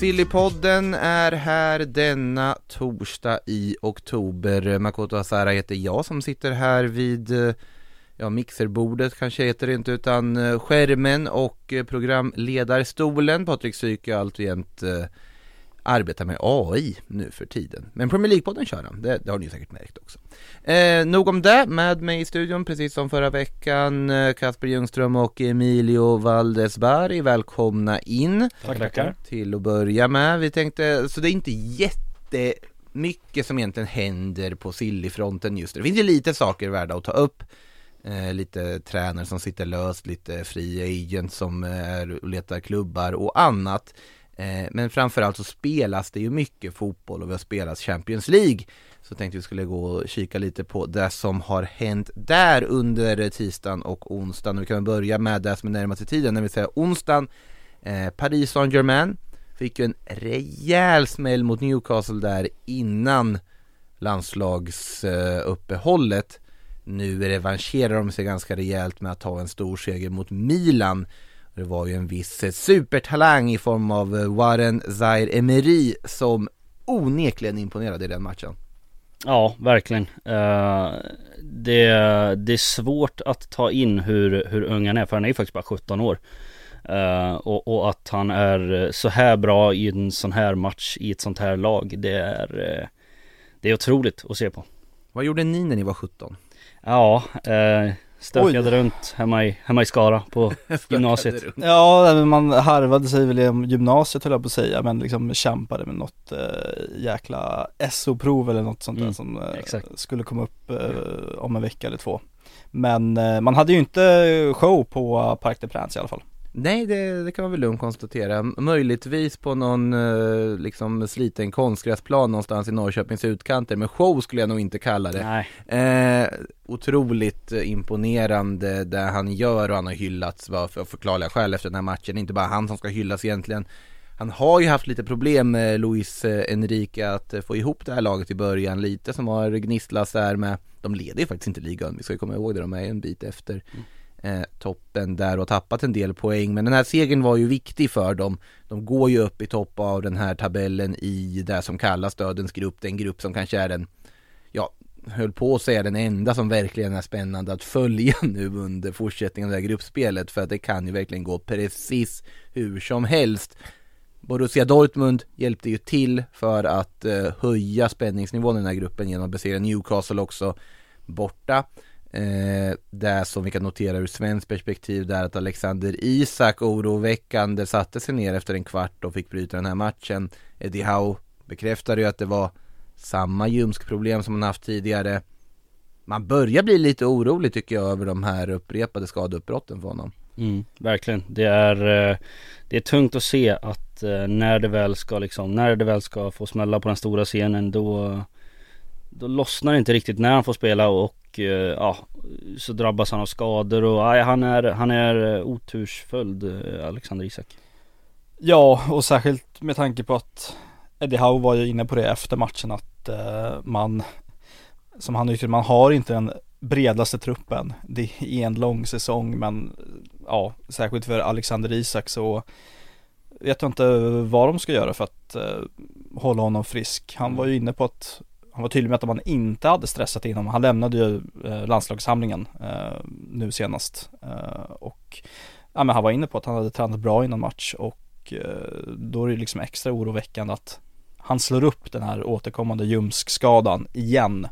Sillypodden är här denna torsdag i oktober. Makoto Asara heter jag som sitter här vid eh, ja, mixerbordet kanske heter det inte utan eh, skärmen och eh, programledarstolen. Patrik Syk är alltjämt eh, arbetar med AI nu för tiden. Men Premier League-podden kör han, det, det har ni säkert märkt också. Eh, nog om det, med mig i studion precis som förra veckan eh, Kasper Ljungström och Emilio Valdesberg, välkomna in Tack, tackar. till att börja med. Vi tänkte, så det är inte jättemycket som egentligen händer på Silly-fronten just nu. Det finns ju lite saker värda att ta upp. Eh, lite tränare som sitter löst, lite free agent som är och letar klubbar och annat. Eh, men framförallt så spelas det ju mycket fotboll och vi har spelat Champions League. Så tänkte vi skulle gå och kika lite på det som har hänt där under tisdagen och onsdagen. Vi kan börja med det som är närmast i tiden, det vill säga onsdagen. Eh, Paris Saint-Germain fick ju en rejäl smäll mot Newcastle där innan landslagsuppehållet. Nu revanscherar de sig ganska rejält med att ta en stor seger mot Milan. Det var ju en viss eh, supertalang i form av eh, Warren Zaire Emery som onekligen imponerade i den matchen. Ja, verkligen. Eh, det, det är svårt att ta in hur, hur ung han är, för han är ju faktiskt bara 17 år. Och, och att han är så här bra i en sån här match, i ett sånt här lag, det är, det är otroligt att se på. Vad gjorde ni när ni var 17? Ja, eh, stökade runt hemma i, hemma i Skara på gymnasiet. Ja, man harvade sig väl i gymnasiet höll jag på att säga, men liksom kämpade med något eh, jäkla SO-prov eller något sånt där Mm, som eh, skulle komma upp eh, om en vecka eller två. Men eh, man hade ju inte show på Parc des Princes i alla fall. Nej, det, det kan man väl lugnt konstatera. Möjligtvis på någon eh, liksom sliten konstgräsplan någonstans i Norrköpings utkanter, men show skulle jag nog inte kalla det. Eh, otroligt imponerande det han gör och han har hyllats va, för förklarliga skäl efter den här matchen. Det är inte bara han som ska hyllas egentligen. Han har ju haft lite problem med Luis eh, Enrique att eh, få ihop det här laget i början lite som har gnisslats där med De leder ju faktiskt inte ligan, vi ska ju komma ihåg det, de är en bit efter eh, toppen där och tappat en del poäng. Men den här segern var ju viktig för dem. De går ju upp i topp av den här tabellen i det som kallas dödens grupp, den grupp som kanske är den Ja, höll på att säga den enda som verkligen är spännande att följa nu under fortsättningen av det här gruppspelet. För att det kan ju verkligen gå precis hur som helst. Borussia Dortmund hjälpte ju till för att eh, höja spänningsnivån i den här gruppen genom att besegra Newcastle också borta. Eh, det som vi kan notera ur svenskt perspektiv där att Alexander Isak oroväckande satte sig ner efter en kvart och fick bryta den här matchen. Eddie Howe bekräftade ju att det var samma ljumskproblem som han haft tidigare. Man börjar bli lite orolig tycker jag över de här upprepade skadeuppbrotten för honom. Mm, verkligen. Det är, eh, det är tungt att se att eh, när det väl ska liksom, när det väl ska få smälla på den stora scenen då då lossnar det inte riktigt när han får spela och eh, ja Så drabbas han av skador och nej, han är, han är eh, otursföljd eh, Alexander Isak. Ja, och särskilt med tanke på att Eddie Howe var ju inne på det efter matchen att eh, man Som han uttryckte man har inte den bredaste truppen. Det är en lång säsong men ja, särskilt för Alexander Isak så Vet jag inte vad de ska göra för att eh, hålla honom frisk. Han var ju inne på att han var tydlig med att man inte hade stressat in honom Han lämnade ju eh, landslagssamlingen eh, nu senast eh, och Ja men han var inne på att han hade tränat bra innan match och eh, då är det liksom extra oroväckande att han slår upp den här återkommande ljumskskadan igen.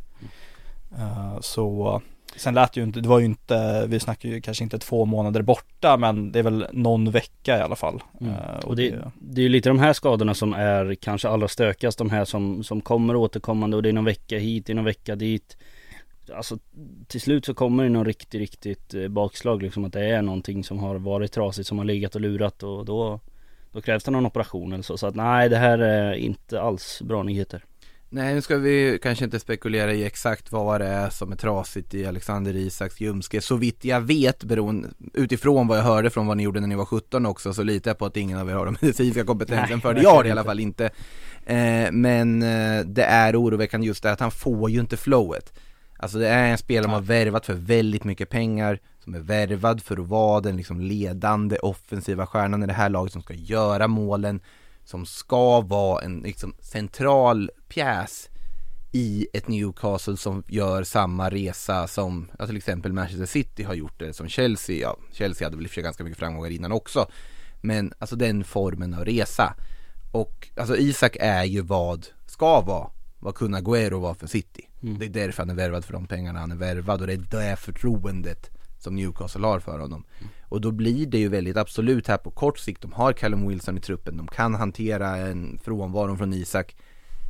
Eh, Så Sen lät det ju inte, det var ju inte, vi snackar ju kanske inte två månader borta men det är väl någon vecka i alla fall. Mm. Eh, Och det, det är ju lite de här skadorna som är kanske allra stökigast De här som, som kommer återkommande och det är någon vecka hit, det är någon vecka dit Alltså till slut så kommer det någon riktigt, riktigt eh, bakslag liksom att det är någonting som har varit trasigt som har legat och lurat och då Då krävs det någon operation eller så, så att nej det här är inte alls bra nyheter Nej, nu ska vi kanske inte spekulera i exakt vad det är som är trasigt i Alexander Isaks ljumske. Så vitt jag vet, beroende, utifrån vad jag hörde från vad ni gjorde när ni var 17 också, så litar jag på att ingen av er har den medicinska kompetensen Nej, för det. Jag har det i alla fall inte. Eh, men eh, det är oroväckande just det att han får ju inte flowet. Alltså det är en spelare man har värvat för väldigt mycket pengar, som är värvad för att vara den liksom ledande offensiva stjärnan i det här laget som ska göra målen, som ska vara en liksom central pjäs i ett Newcastle som gör samma resa som ja, till exempel Manchester City har gjort det som Chelsea, ja Chelsea hade väl i och för sig ganska mycket framgångar innan också. Men alltså den formen av resa. Och alltså Isak är ju vad ska vara vad kunna Aguero var för City. Mm. Det är därför han är värvad för de pengarna han är värvad och det är det förtroendet som Newcastle har för honom. Och då blir det ju väldigt absolut här på kort sikt, de har Callum Wilson i truppen, de kan hantera en frånvaro från Isak.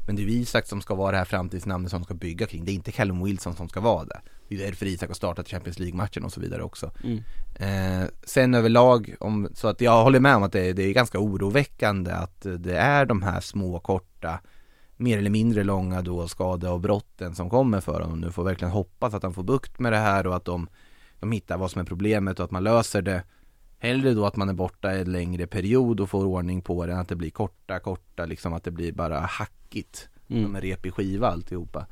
Men det är ju Isak som ska vara det här framtidsnamnet som de ska bygga kring, det är inte Callum Wilson som ska vara det. Det är därför Isak har startat Champions League-matchen och så vidare också. Mm. eh, Sen överlag, om, så att jag håller med om att det, det är ganska oroväckande att det är de här små korta mer eller mindre långa då skadeavbrotten som kommer för honom. Nu får verkligen hoppas att han får bukt med det här och att de, de hittar vad som är problemet och att man löser det. Hellre då att man är borta en längre period och får ordning på det än att det blir korta, korta, liksom att det blir bara hackigt. Mm. Som en repig skiva alltihopa.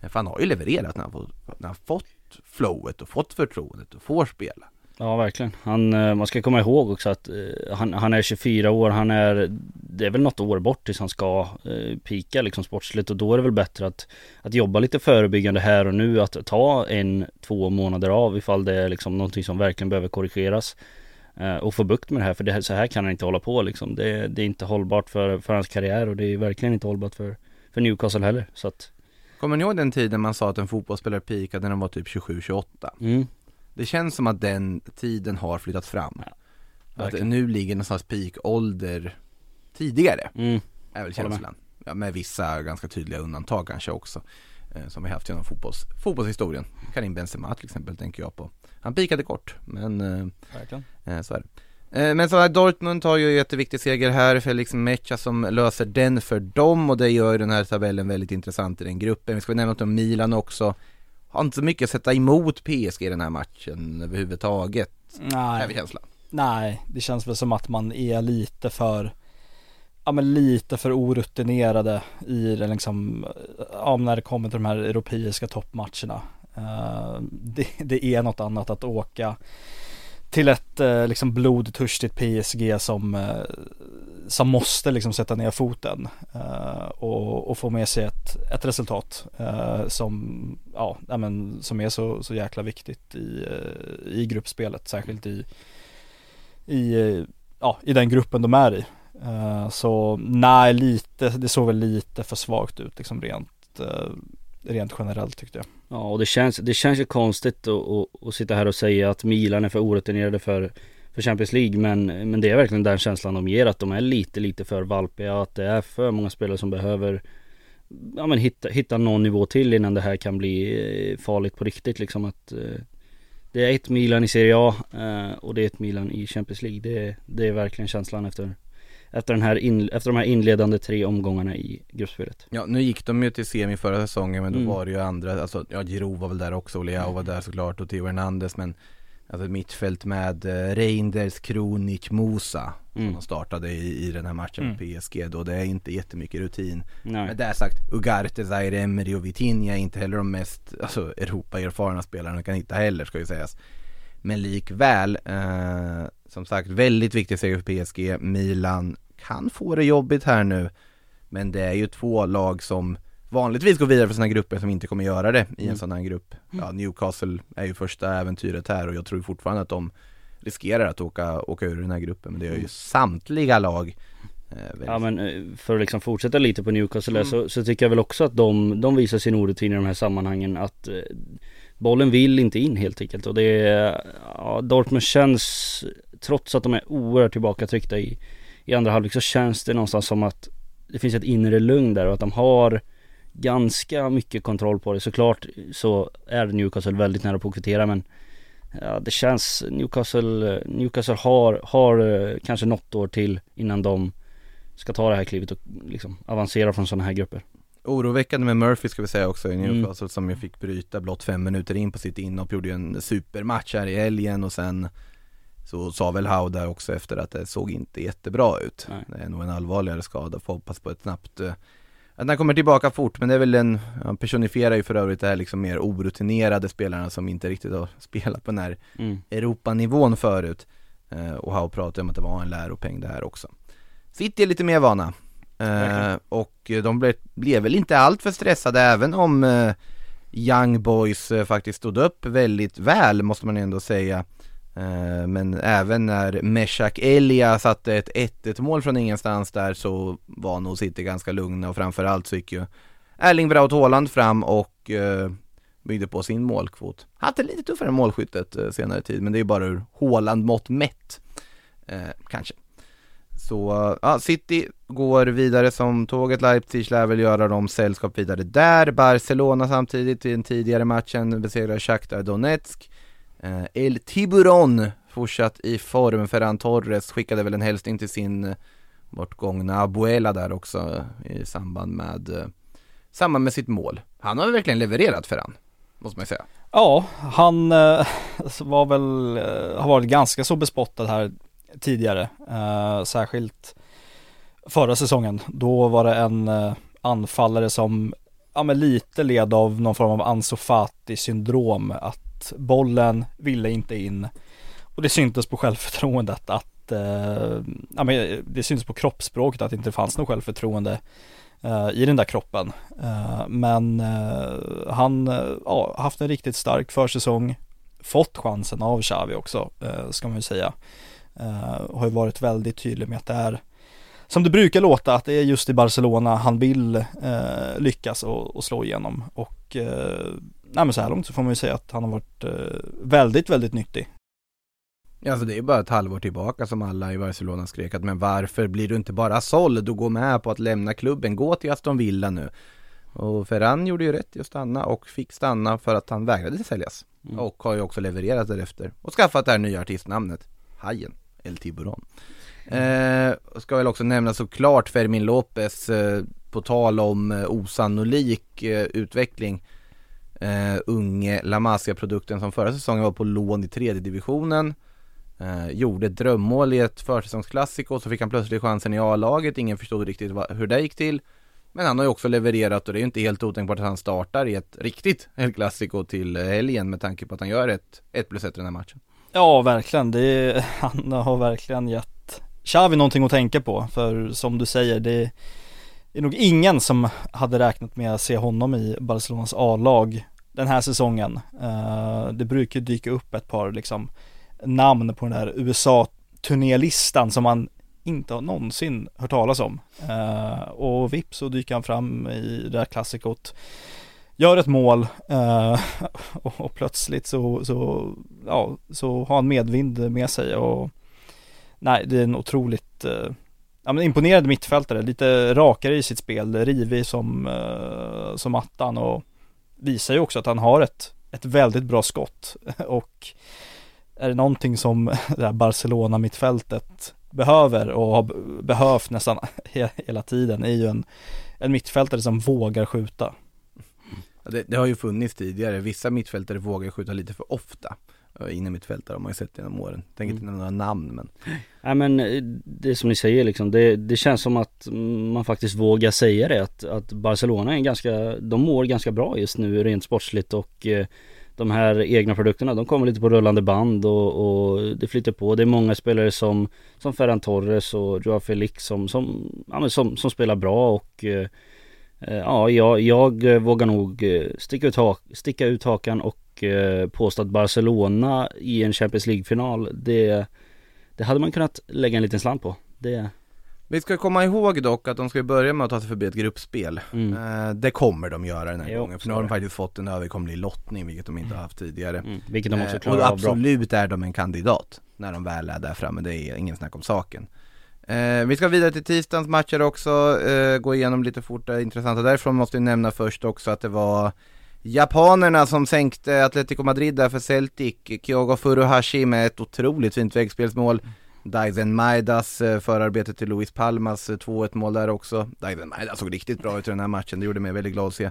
För han har ju levererat när han, får, när han fått flowet och fått förtroendet och får spela. Ja verkligen. Han, eh, man ska komma ihåg också att eh, han, han är 24 år, han är Det är väl något år bort tills han ska eh, pika liksom sportsligt. Och då är det väl bättre att Att jobba lite förebyggande här och nu, att ta en, två månader av ifall det är liksom någonting som verkligen behöver korrigeras eh, Och få bukt med det här, för det, så här kan han inte hålla på liksom. Det, det är inte hållbart för, för hans karriär och det är verkligen inte hållbart för, för Newcastle heller. Så att Kommer ni ihåg den tiden man sa att en fotbollsspelare peakade när de var typ 27-28? mm, Det känns som att den tiden har flyttat fram. Ja, att nu ligger någonstans peakålder tidigare, mm, är väl Håller med. känslan. Ja, med vissa ganska tydliga undantag kanske också. Eh, som vi haft genom fotbolls, fotbollshistorien. Karim Benzema till exempel tänker jag på. Han peakade kort, men eh. Eh, så är det. Eh, Men så här, Dortmund har ju en jätteviktig seger här, Felix Mecha som löser den för dem och det gör ju den här tabellen väldigt intressant i den gruppen. Vi ska nämna något om Milan också. Har inte så mycket att sätta emot PSG i den här matchen överhuvudtaget, är Nej, känslan. nej, det känns väl som att man är lite för Ja men lite för orutinerade i det liksom, ja när det kommer till de här europeiska toppmatcherna. Eh, det, det är något annat att åka till ett eh, liksom blodtörstigt PSG som, eh, som måste liksom sätta ner foten eh, och, och få med sig ett, ett resultat eh, som, ja, nej, men, som är så, så jäkla viktigt i, eh, i gruppspelet, särskilt i, i, ja, i den gruppen de är i. Eh, så nej, lite, det såg väl lite för svagt ut liksom rent, eh, rent generellt tyckte jag. Ja och det känns, det känns ju konstigt att, att, att sitta här och säga att Milan är för orutinerade för, för Champions League men, men det är verkligen den känslan de ger att de är lite lite för valpiga att det är för många spelare som behöver Ja men hitta, hitta någon nivå till innan det här kan bli eh, farligt på riktigt liksom att eh, Det är ett Milan i Serie A eh, och det är ett Milan i Champions League. Det, det är verkligen känslan efter efter, den här in, efter de här inledande tre omgångarna i gruppspelet. Ja, nu gick de ju till semi förra säsongen men då Mm. var det ju andra, alltså ja Giroud var väl där också och Leao var där såklart och Theo Hernandez men Alltså ett mittfält med eh, Reinders, Kronic, Musa. Som Mm. de startade i, i den här matchen Mm. med PSG då, det är inte jättemycket rutin. Nej. Med det sagt, Ugarte, Zaire Emery och Vitinha är inte heller de mest alltså, Europa-erfarna spelarna kan hitta heller ska ju sägas. Men likväl, eh, som sagt väldigt viktig seger för PSG Milan kan få det jobbigt här nu. Men det är ju två lag som vanligtvis går vidare för sina grupper som inte kommer göra det i en Mm. sån här grupp. Ja, Newcastle är ju första äventyret här och jag tror fortfarande att de riskerar att åka, åka ur den här gruppen men det gör ju samtliga lag eh, Ja men eh, för att liksom fortsätta lite på Newcastle där, så, så tycker jag väl också att de, de visar sin orutin i de här sammanhangen att eh, Bollen vill inte in helt enkelt och det är, ja, Dortmund känns Trots att de är oerhört tillbakatryckta i, i andra halvlek så känns det någonstans som att Det finns ett inre lugn där och att de har Ganska mycket kontroll på det såklart så är Newcastle väldigt nära på att kvittera men Ja det känns, Newcastle, Newcastle har, har eh, kanske något år till innan de ska ta det här klivet och liksom avancera från sådana här grupper. Oroväckande med Murphy ska vi säga också i Mm. Newcastle som ju fick bryta blott fem minuter in på sitt inhopp, gjorde ju en supermatch här i helgen och sen så sa väl Howe där också efter att det såg inte jättebra ut. Nej. Det är nog en allvarligare skada, får hoppas på ett snabbt eh, att han kommer tillbaka fort, men det är väl en, han personifierar ju för övrigt det här liksom mer orutinerade spelarna som inte riktigt har spelat på den här Mm. Europanivån förut. Eh, och Howe pratade om att det var en läropeng det här också. City är lite mer vana. Eh, och de blev, blev väl inte allt för stressade även om eh, Young Boys eh, faktiskt stod upp väldigt väl måste man ändå säga. Eh, men även när Meshak Elia satte ett 1-1 mål från ingenstans där så var nog City ganska lugna och framförallt så gick ju Erling Braut Haaland fram och eh, byggde på sin målkvot. Han Hade lite tuffare målskyttet eh, senare tid men det är ju bara ur Haaland mått mätt. Eh, kanske. Så ja, City går vidare som tåget, Leipzig lär väl göra dem sällskap vidare där. Barcelona samtidigt i den tidigare matchen besegrar Shakhtar Donetsk. Eh, El Tiburon fortsatt i form, Ferran Torres skickade väl en hälsning till sin eh, bortgångna Abuela där också eh, i samband med samband med sitt mål. Han har verkligen levererat Ferran, måste man ju säga. Ja, han eh, var väl, eh, har varit ganska så bespottad här tidigare. Eh, särskilt förra säsongen. Då var det en anfallare som, ja men lite led av någon form av Ansu Fati syndrom. Att bollen ville inte in. Och det syntes på självförtroendet att, eh, ja men det syntes på kroppsspråket att det inte fanns något självförtroende eh, i den där kroppen. Eh, men eh, han har ja, haft en riktigt stark försäsong, fått chansen av Xavi också, eh, ska man ju säga. Eh, har ju varit väldigt tydlig med att det är som det brukar låta, att det är just i Barcelona han vill eh, lyckas och, och slå igenom. Och eh, nej men så här långt så får man ju säga att han har varit eh, väldigt, väldigt nyttig. Ja, alltså det är bara ett halvår tillbaka som alla i Barcelona skrek att men varför blir du inte bara såld och går med på att lämna klubben, gå till Aston Villa nu. Och Ferran gjorde ju rätt i att stanna och fick stanna för att han vägrade säljas. Mm. Och har ju också levererat därefter och skaffat det här nya artistnamnet, Hajen, El Tiburon. Eh, ska väl också nämna såklart Fermin Lopez, eh, på tal om eh, osannolik eh, utveckling. Eh, unge La Masia-produkten som förra säsongen var på lån i tredje divisionen. Eh, gjorde ett drömmål i ett försäsongsklassiko, så fick han plötsligt chansen i A-laget, ingen förstod riktigt vad, hur det gick till. Men han har ju också levererat och det är ju inte helt otänkbart att han startar i ett riktigt El Clasico till helgen med tanke på att han gör ett ett plus ett i den här matchen. Ja, verkligen. Det är, han har verkligen gett Xavi någonting att tänka på. För som du säger, det det är nog ingen som hade räknat med att se honom i Barcelonas A-lag den här säsongen. Eh, det brukar dyka upp ett par liksom namn på den där USA-turnélistan som man inte har någonsin hört talas om. Eh, och vips så dyker han fram i det här klassikot gör ett mål eh, och, och plötsligt så, så, ja, så har han medvind med sig och nej, det är en otroligt ja, men imponerande mittfältare, lite rakare i sitt spel, rivig som, eh, som attan och visar ju också att han har ett, ett väldigt bra skott. Och är det någonting som det här Barcelona mittfältet behöver och har behövt nästan hela tiden är ju en, en mittfältare som vågar skjuta. Det, det har ju funnits tidigare, vissa mittfältare vågar skjuta lite för ofta. Eh, Inne mittfältare har man ju sett genom åren, tänker inte nämna några namn men Nej men eh, det som ni säger liksom, det, det känns som att man faktiskt vågar säga det att, att Barcelona är en ganska, de mår ganska bra just nu rent sportsligt och eh, de här egna produkterna, de kommer lite på rullande band och, och det flyter på. Det är många spelare som, som Ferran Torres och Joao Felix som, som, ja, som, som spelar bra och eh, ja, jag, jag vågar nog sticka ut, ha, sticka ut hakan och eh, påstå att Barcelona i en Champions League-final, det det hade man kunnat lägga en liten slant på. Det, Vi ska komma ihåg dock att de ska börja med att ta sig förbi ett gruppspel. Mm, Eh, Det kommer de göra den här Jo, gången, för nu har de faktiskt fått en överkomlig lottning, vilket de inte har haft tidigare. Mm, vilket de också Eh, klarar och av bra. absolut är de en kandidat när de väl är där framme, det är ingen snack om saken. Eh, vi ska vidare till tisdagens matcher också, eh, gå igenom lite fort det intressanta. Därifrån måste vi nämna först också att det var Japanerna som sänkte Atletico Madrid där för Celtic, Kyogo Furuhashi med ett otroligt fint väggspelsmål Daizen Maidas eh, förarbete till Luis Palmas eh, 2-1 mål där också. Daizen Maida såg riktigt bra ut i den här matchen, det gjorde mig väldigt glad att se.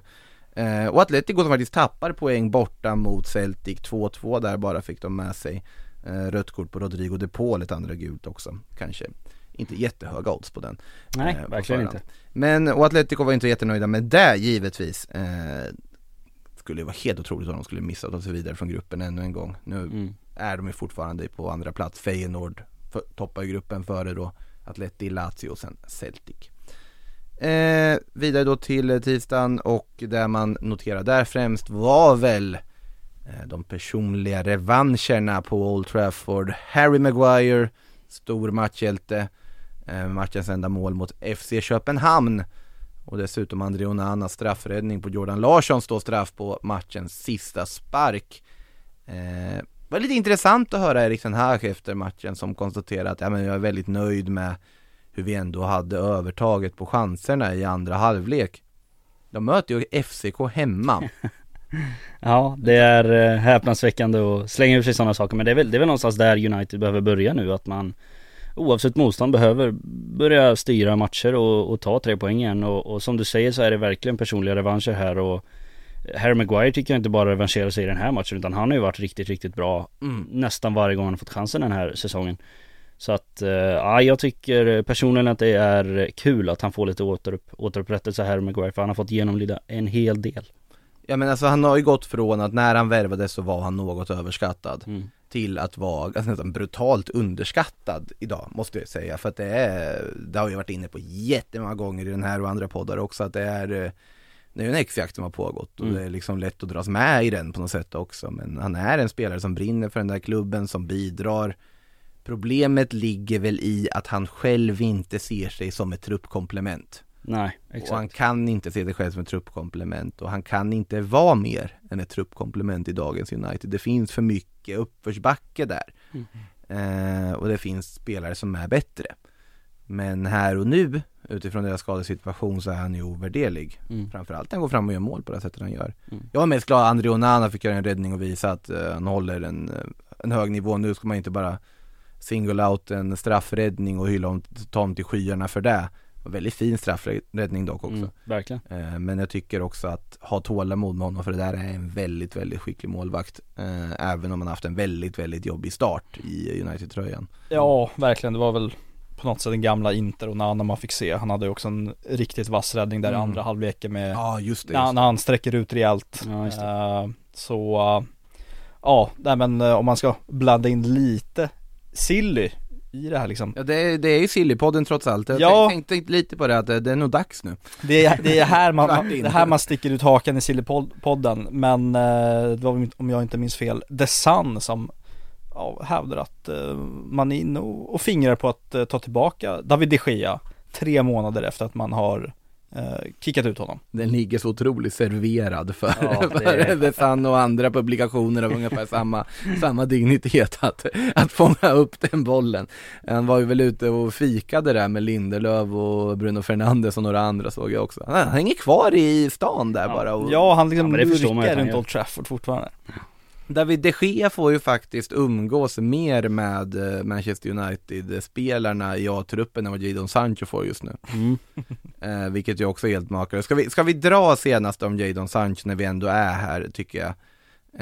Eh, Och Atletico som faktiskt tappar poäng borta mot Celtic 2-2 där bara fick de med sig. Eh, Rött kort på Rodrigo de Paul, ett andra gult också. Kanske inte jättehöga odds på den. Nej, eh, verkligen inte. Men, och Atletico var inte jättenöjda med det givetvis. Eh, Skulle vara helt otroligt om de skulle missa att ta sig vidare från gruppen ännu en gång. Nu Mm. är de ju fortfarande på andra plats. Feyenoord toppar ju gruppen före då Atleti, Lazio och sen Celtic. Eh, Vidare då till eh, tisdagen och det man noterar där främst var väl eh, de personliga revanscherna på Old Trafford. Harry Maguire, stor matchhjälte. Eh, Matchens enda mål mot FC Köpenhamn och dessutom André Onanas straffräddning på Jordan Larsson står straff på matchens sista spark eh, det var lite intressant att höra Erik Ten Hag efter matchen som konstaterade att ja, men jag är väldigt nöjd med hur vi ändå hade övertaget på chanserna i andra halvlek. De möter ju FCK hemma. Ja, det är eh, häpnadsväckande att slänga ur sig sådana saker men det är, väl, det är väl någonstans där United behöver börja nu att man Oavsett motstånd behöver börja styra matcher och, och ta tre poäng igen och, och som du säger så är det verkligen personliga revanscher här och Harry Maguire tycker jag inte bara revanscherar sig i den här matchen utan han har ju varit riktigt, riktigt bra Mm. nästan varje gång han har fått chansen den här säsongen. Så att, eh, ja jag tycker personligen att det är kul att han får lite återupp, återupprättelse här Maguire för han har fått genomlida en hel del. Ja men alltså han har ju gått från att när han värvades så var han något överskattad Mm. Till att vara alltså, nästan brutalt underskattad idag måste jag säga. För att det är, det har jag varit inne på jättemånga gånger i den här och andra poddar också att det är det är ju en X-jakt som har pågått och Mm. det är liksom lätt att dras med i den på något sätt också. Men han är en spelare som brinner för den där klubben, som bidrar. Problemet ligger väl i att han själv inte ser sig som ett truppkomplement Nej, och han exakt. kan inte se sig själv som ett truppkomplement och han kan inte vara mer än ett truppkomplement i dagens United. Det finns för mycket uppförsbacke där. Eh, och det finns spelare som är bättre. Men här och nu, utifrån deras skadesituation så är han ju ovärderlig. Mm. Framförallt när han går fram och gör mål på det sättet han gör. Mm. Jag var mest glad att André Onana fick göra en räddning och visa att eh, han håller en, eh, en hög nivå. Nu ska man inte bara single out en straffräddning och hylla om, ta honom till skyarna för det. Väldigt fin straffräddning dock också. Mm, verkligen. Eh, Men jag tycker också att ha tålamod med honom för det där är en väldigt, väldigt skicklig målvakt. Eh, Även om han haft en väldigt, väldigt jobbig start i United-tröjan. Ja, verkligen. Det var väl på något sätt den gamla Inter och Nana man fick se. Han hade ju också en riktigt vass räddning där i Mm. andra halvleken med Ja, just det. när, Just när han sträcker ut rejält. Ja. Eh, så, ja, nej men om man ska blanda in lite silly i det här liksom. Ja, det, är, det är ju Sillypodden trots allt. Jag Ja. tänkte lite på det att det, det är nog dags nu. Det är, det är här man, man, det här man sticker ut hakan i Sillypodden men eh, det var om jag inte minns fel The Sun som ja, hävdar att eh, man är inne och, och fingrar på att eh, ta tillbaka David de Gea tre månader efter att man har eh, kickat ut honom. Den ligger så otroligt serverad för, Ja, det för är- The Sun och andra publikationer av ungefär samma, samma dignitet att, att fånga upp den bollen. Han var ju väl ute och fikade där med Lindelöf och Bruno Fernandes och några andra såg jag också. Han, han hänger kvar i stan där Ja. bara och Ja, han liksom Ja, runt. Old Trafford fortfarande. David de Gea får ju faktiskt umgås mer med eh, Manchester United-spelarna i A-truppen än vad Jadon Sancho får just nu. Mm. Eh, vilket ju också är helt makalöst. Ska vi, ska vi dra senast om Jadon Sancho när vi ändå är här, tycker jag.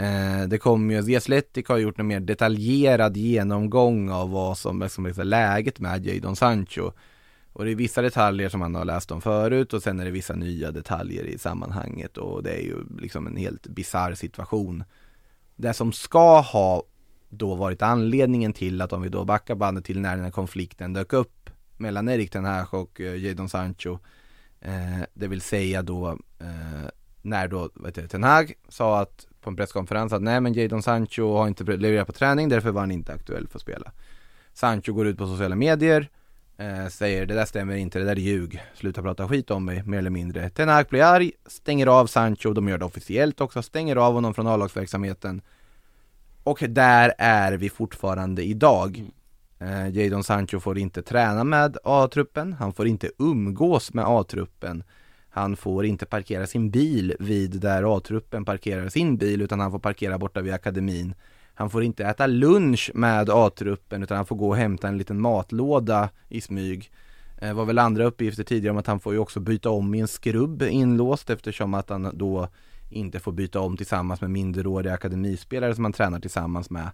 Eh, det kommer ju, Athletic har gjort en mer detaljerad genomgång av vad som liksom, är läget med Jadon Sancho. Och det är vissa detaljer som man har läst om förut och sen är det vissa nya detaljer i sammanhanget och det är ju liksom en helt bizarr situation. Det som ska ha då varit anledningen till att om vi då backar bandet till när den här konflikten dök upp mellan Erik Ten Hag och eh, Jadon Sancho. Eh, det vill säga då eh, när då vet du, Ten Hag sa att på en presskonferens att nej men Jadon Sancho har inte levererat på träning därför var han inte aktuell för att spela. Sancho går ut på sociala medier eh, säger det där stämmer inte, det där är ljug, sluta prata skit om mig mer eller mindre. Ten Hag blir arg, stänger av Sancho, de gör det officiellt också, stänger av honom från A-lagsverksamheten. Och där är vi fortfarande idag. Eh, Jadon Sancho får inte träna med A-truppen, han får inte umgås med A-truppen. Han får inte parkera sin bil vid där A-truppen parkerar sin bil utan han får parkera borta vid akademin. Han får inte äta lunch med A-truppen utan han får gå och hämta en liten matlåda i smyg. Det var väl andra uppgifter tidigare om att han får ju också byta om i en skrubb inlåst eftersom att han då inte får byta om tillsammans med minderåriga akademispelare som han tränar tillsammans med.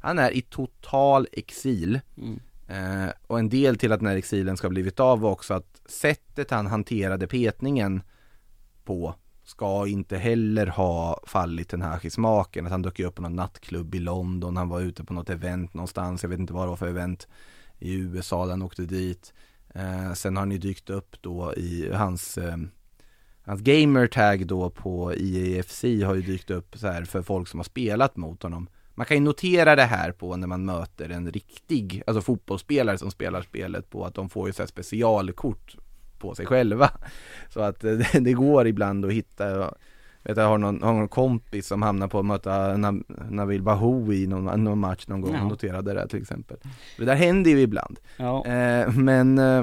Han är i total exil. Mm. Eh, och en del till att den här exilen ska ha blivit av var också att sättet han hanterade petningen på ska inte heller ha fallit den här smaken. Att han dök upp på någon nattklubb i London, han var ute på något event någonstans, jag vet inte vad det var för event i USA där han åkte dit. Eh, sen har han ju dykt upp då i hans eh, Hans gamertag då på IAFC har ju dykt upp så här för folk som har spelat mot honom. Man kan ju notera det här på när man möter en riktig, alltså fotbollsspelare som spelar spelet på att de får ju så här specialkort på sig själva. Så att eh, det, går ibland att hitta, vet, jag har någon, har någon kompis som hamnar på att möta Na- Nabil Bahoui i någon, någon match någon gång, Ja. noterade det till exempel. Det där händer ju ibland. Ja, Eh, men eh,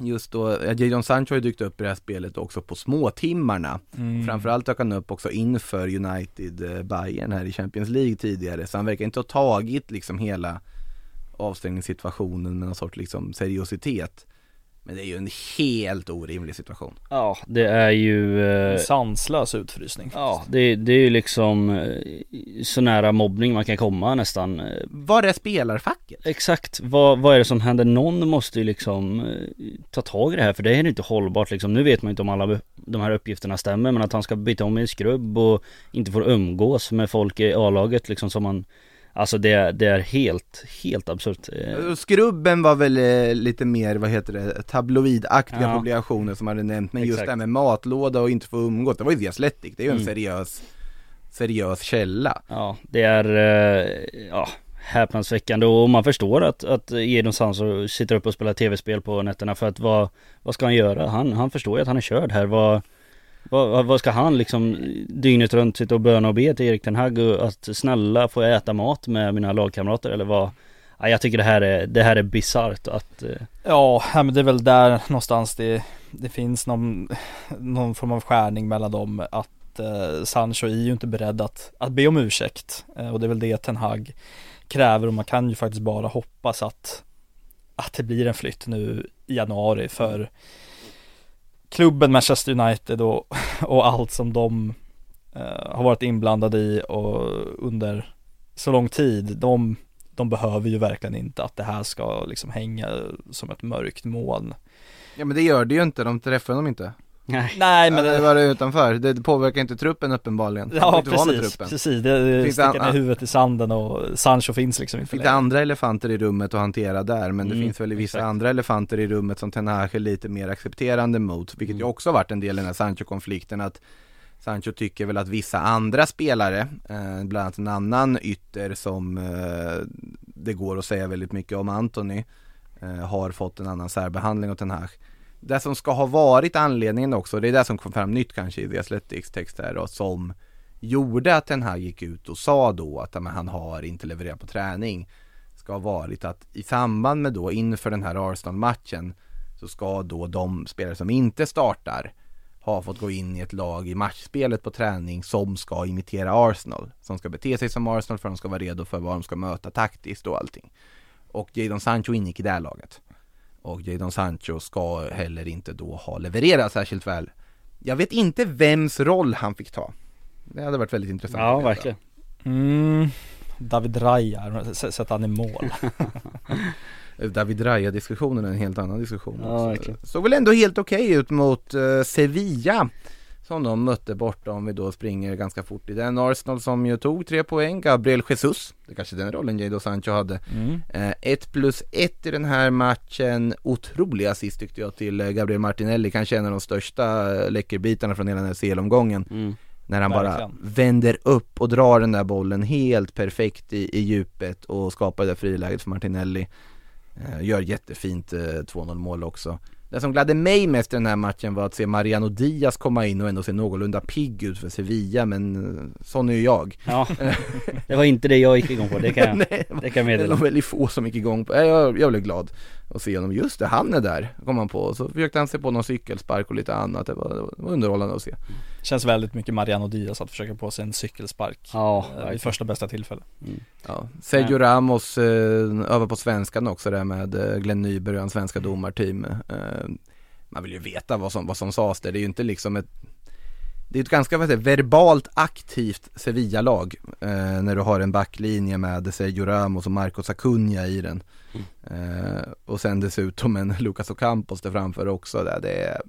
just då, eh, Jadon Sancho har ju dykt upp i det här spelet också på småtimmarna. Mm. Framförallt dök han upp också inför United Bayern här i Champions League tidigare. Så han verkar inte ha tagit liksom hela avstängningssituationen med någon sorts liksom seriositet. Men det är ju en helt orimlig situation. ja det är ju eh, sanslös utfrysning. Ja, det, det är ju liksom eh, så nära mobbning man kan komma nästan. Eh, Var är spelarfacket? Exakt, vad, vad är det som händer? Någon måste ju liksom eh, ta tag i det här för det är ju inte hållbart liksom. Nu vet man inte om alla de här uppgifterna stämmer men att han ska byta om i en skrubb och inte får umgås med folk i A-laget liksom som man Alltså det, det är helt, helt absurt. Eh, Skrubben var väl eh, lite mer, vad heter det, tabloidaktiga Ja. publikationer som hade nämnt, men just Exakt. det här med matlåda och inte få umgås, det var ju The Athletic, det är ju en Mm. seriös, seriös källa. Ja, det är eh, ja, häpnadsväckande och man förstår att, att Edon Sanso sitter upp och spelar tv-spel på nätterna för att vad, vad ska han göra? Han, han förstår ju att han är körd här. Vad, vad, vad ska han liksom dygnet runt sitta och böna och be till Erik Ten Hag och att snälla får jag äta mat med mina lagkamrater eller vad? Ja, jag tycker det här är, det här är bisarrt att eh, Ja, ja, men det är väl där någonstans det, det finns någon, någon form av skärning mellan dem att eh, Sancho är ju inte beredd att, att be om ursäkt eh, och det är väl det Ten Hag kräver och man kan ju faktiskt bara hoppas att att det blir en flytt nu i januari för klubben Manchester United och, och allt som de eh, har varit inblandade i och under så lång tid, de, de behöver ju verkligen inte att det här ska liksom hänga som ett mörkt moln. Ja men det gör det ju inte, de träffar dem inte. Nej Nej men ja, det var det utanför, det påverkar inte truppen uppenbarligen. Ja precis, truppen. precis, det, det Finns sticker ner huvudet i sanden och Sancho finns liksom inte Finns andra elefanter i rummet att hantera där, men det Mm, finns väl vissa exakt. andra elefanter i rummet som Ten Hag är lite mer accepterande mot, vilket ju Mm. också har varit en del i den här Sancho-konflikten att Sancho tycker väl att vissa andra spelare, eh, bland annat en annan ytter som eh, det går att säga väldigt mycket om Anthony, eh, har fått en annan särbehandling av Ten Hag. Det som ska ha varit anledningen också, det är det som kom fram nytt kanske i The Athletics text här då, som gjorde att den här gick ut och sa då att men han har inte levererat på träning ska ha varit att i samband med då inför den här Arsenal-matchen så ska då de spelare som inte startar ha fått gå in i ett lag i matchspelet på träning som ska imitera Arsenal. Som ska bete sig som Arsenal för att de ska vara redo för vad de ska möta taktiskt och allting. Och Jadon Sancho ingick i det här laget. Och Jadon Sancho ska heller inte då ha levererat särskilt väl. Jag vet inte vems roll han fick ta. Det hade varit väldigt intressant Ja verkligen Mm, David Raya, sätta han i mål. David Raya-diskussionen är en helt annan diskussion Ja, också. Såg väl ändå helt okej ut mot eh, Sevilla Som de mötte borta om vi då springer ganska fort i den. Arsenal som ju tog tre poäng Gabriel Jesus. Det är kanske den rollen Jadon Sancho hade. Mm. eh, Ett plus ett i den här matchen. Otrolig assist tyckte jag till eh, Gabriel Martinelli. Kanske en av de största eh, läckerbitarna från hela den här CL-omgången mm. när han Verkligen. bara vänder upp och drar den där bollen helt perfekt i, i djupet och skapar det där friläget för Martinelli. Eh, Gör jättefint eh, 2-0 mål också Det som gladde mig mest i den här matchen var att se Mariano Diaz komma in och ändå se någorlunda pigg ut för Sevilla men eh, sån är ju jag. Ja, det var inte det jag gick igång på, det kan jag, Nej, det kan jag det meddela nog väldigt få som gick igång på, jag, jag blev glad och se honom, just det, han är där, kom han på. Och så försökte han se på någon cykelspark och lite annat, det var, det var underhållande att se. Känns väldigt mycket Mariano Diaz att försöka på sig en cykelspark Ja, eh, vid första bästa tillfälle. Ja. Sergio Ramos eh, över på svenskan också där med eh, Glenn Nyberg och hans svenska domarteam. Eh, man vill ju veta vad som, vad som sades där, det är ju inte liksom ett det är ett ganska vad verbalt aktivt Sevilla-lag eh, när du har en backlinje med Sergio Ramos och Marcos Acuna i den. Eh, och sen dessutom en Lucas Ocampos där framför också. Där. Det är,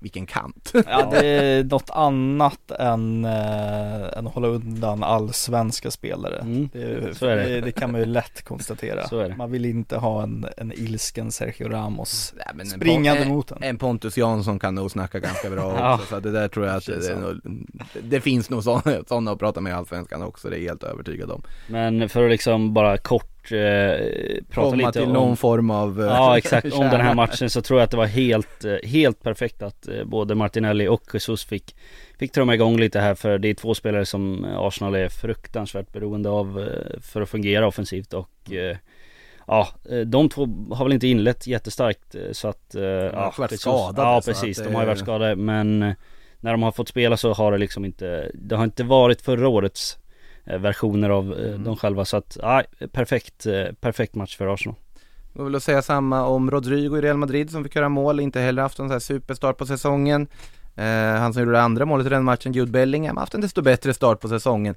vilken kant. Ja det är något annat än, äh, än att hålla undan allsvenska spelare. Mm. Det, Så är det. det. det kan man ju lätt konstatera. Så är det. Man vill inte ha en, en ilsken Sergio Ramos Nej, men en springande Pon- mot en. En Pontus Jansson kan nog snacka ganska bra Ja. också, så att det där tror jag att det, Känns det, är så. nog, det finns nog sådana, sådana att prata med i Allsvenskan också, det är jag helt övertygad om. Men för att liksom bara kort eh, prata Komma lite till om någon form av eh, Ja exakt, om den här matchen så tror jag att det var helt, eh, helt perfekt att eh, både Martinelli och Jesus fick Fick trumma igång lite här för det är två spelare som Arsenal är fruktansvärt beroende av eh, för att fungera offensivt och eh, Ja, de två har väl inte inlett jättestarkt så att eh, ja, varit Jesus- skadade, Ja så precis, de har ju varit skadade men När de har fått spela så har det liksom inte Det har inte varit förra årets versioner av eh, Mm. dem själva så att, ja, perfekt, eh, perfekt match för Arsenal Jag vill säga samma om Rodrigo i Real Madrid som fick göra mål, inte heller haft en sån här superstart på säsongen. Eh, han som gjorde det andra målet i den matchen, Jude Bellingham, haft en desto bättre start på säsongen.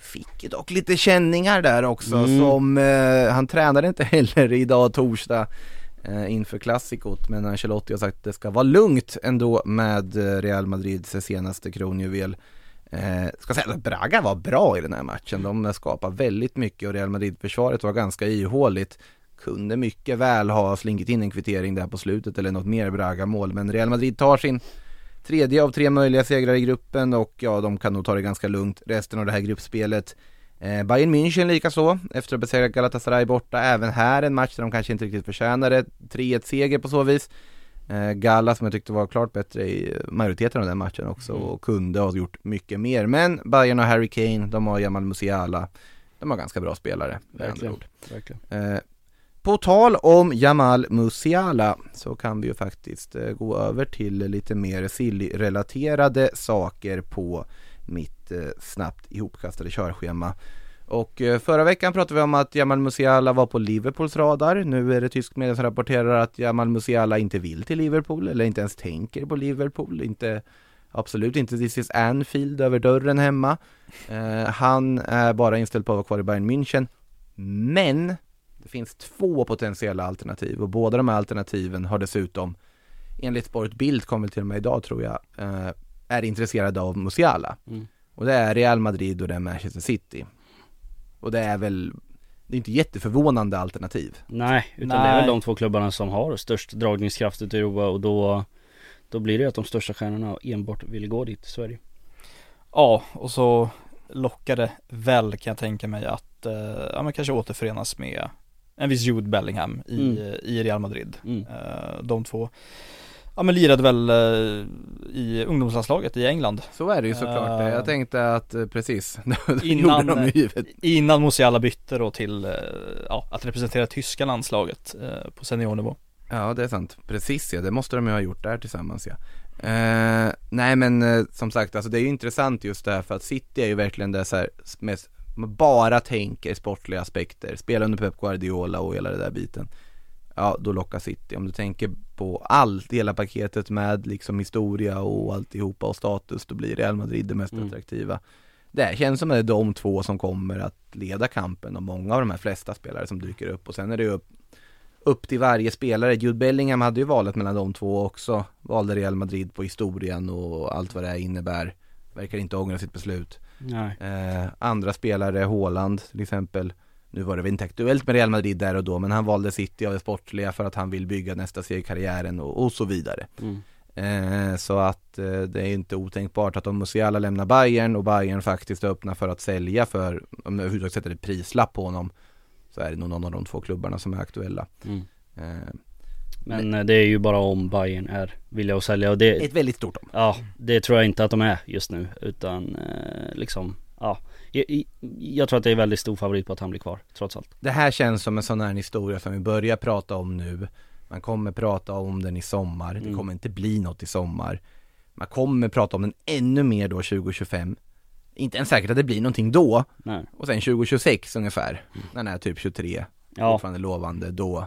Fick ju dock lite känningar där också Mm. som, eh, han tränade inte heller idag torsdag eh, inför klassikot men Ancelotti har sagt att det ska vara lugnt ändå med eh, Real Madrids senaste kronjuvel. Eh, ska säga att Braga var bra i den här matchen, de skapade väldigt mycket och Real Madrid-försvaret var ganska ihåligt kunde mycket väl ha slinkit in en kvittering där på slutet eller något mer Braga-mål men Real Madrid tar sin tredje av tre möjliga segrar i gruppen och ja, de kan nog ta det ganska lugnt resten av det här gruppspelet. Eh, Bayern München likaså, efter att ha besegrat Galatasaray borta, även här en match där de kanske inte riktigt förtjänade 3-1 seger på så vis. Eh, Galla som jag tyckte var klart bättre i majoriteten av den matchen också och kunde ha gjort mycket mer. Men Bayern har Harry Kane, de har Jamal Musiala, de har ganska bra spelare Verkligen. Eh, på tal om Jamal Musiala så kan vi ju faktiskt eh, gå över till lite mer Silly-relaterade saker på mitt eh, snabbt ihopkastade körschema. Och eh, förra veckan pratade vi om att Jamal Musiala var på Liverpools radar. Nu är det tysk media som rapporterar att Jamal Musiala inte vill till Liverpool eller inte ens tänker på Liverpool. Inte, absolut inte This is Anfield över dörren hemma. Eh, han är bara inställd på att vara kvar i Bayern München. Men det finns två potentiella alternativ och båda de här alternativen har dessutom enligt Sport Bild, kom väl till och med idag tror jag, eh, är intresserade av Musiala. Mm. Och det är Real Madrid och det är Manchester City. Och det är väl, det är inte jätteförvånande alternativ. Nej, utan det är Nej. väl de två klubbarna som har störst dragningskraft ute i Europa och då Då blir det att de största stjärnorna enbart vill gå dit, så är det ju. Ja, och så lockar det väl kan jag tänka mig att, eh, ja men kanske återförenas med en viss Jude Bellingham i, Mm. i Real Madrid. Mm. Eh, de två, ja men lirade väl eh, i ungdomslandslaget i England Så är det ju såklart. Eh. Jag tänkte att eh, precis, Innan- de givet. innan Musiala bytte då till, ja, att representera tyska landslaget på seniornivå. Ja det är sant, precis ja, det måste de ju ha gjort där tillsammans ja. Eh, nej men som sagt, alltså det är ju intressant just det här för att City är ju verkligen det så här mest, man bara tänker sportliga aspekter, spela under Pep Guardiola och hela det där biten. Ja, då lockar City. Om du tänker på allt, hela paketet med liksom historia och alltihopa och status, då blir Real Madrid det mest Mm. attraktiva. Det känns som att det är de två som kommer att leda kampen och många av de här flesta spelare som dyker upp och sen är det upp upp till varje spelare. Jude Bellingham hade ju valet mellan de två också. Valde Real Madrid på historien och allt vad det här innebär. Verkar inte ångra sitt beslut. Eh, andra spelare, Haaland till exempel. Nu var det väl inte aktuellt med Real Madrid där och då, men han valde City av det sportsliga för att han vill bygga nästa steg i karriären och, och så vidare. Mm. Eh, så att eh, det är inte otänkbart att om Musiala lämnar Bayern och Bayern faktiskt öppnar för att sälja för, om jag överhuvudtaget sätter ett prislapp på honom, så är det nog någon av de två klubbarna som är aktuella. Mm. Eh, Men eh, det är ju bara om Bayern är villiga att sälja och det ett väldigt stort om. Ja, det tror jag inte att de är just nu utan eh, liksom ja, jag, jag- tror att det är väldigt stor favorit på att han blir kvar, trots allt. Det här känns som en sån här historia som vi börjar prata om nu. Man kommer prata om den i sommar, det Mm. kommer inte bli något i sommar. Man kommer prata om den ännu mer då 2025 Inte ens säkert att det blir någonting då. Nej. Och sen 2026 ungefär, när den är typ 23 Mm. Ja, Fortfarande lovande, då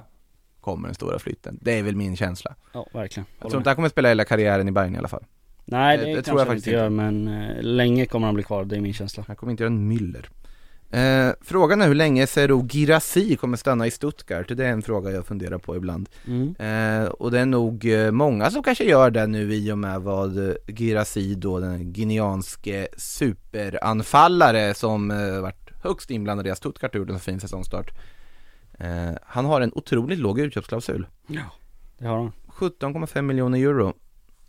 kommer den stora flytten. Det är väl min känsla. Ja verkligen. Jag tror inte han kommer spela hela karriären i Bayern i alla fall Nej det- det, det tror jag faktiskt inte gör men eh, länge kommer han bli kvar, det är min känsla. Han kommer inte göra en Müller eh, Frågan är hur länge Serou Girassi kommer stanna i Stuttgart, det är en fråga jag funderar på ibland Mm. Eh, och det är nog eh, många som kanske gör det nu i och med vad eh, Girassi då, den guineanske superanfallare som eh, varit högst inblandad i att Stuttgart gjorde en fin säsongstart. Eh, han har en otroligt låg utköpsklausul, Det har han. 17,5 miljoner euro.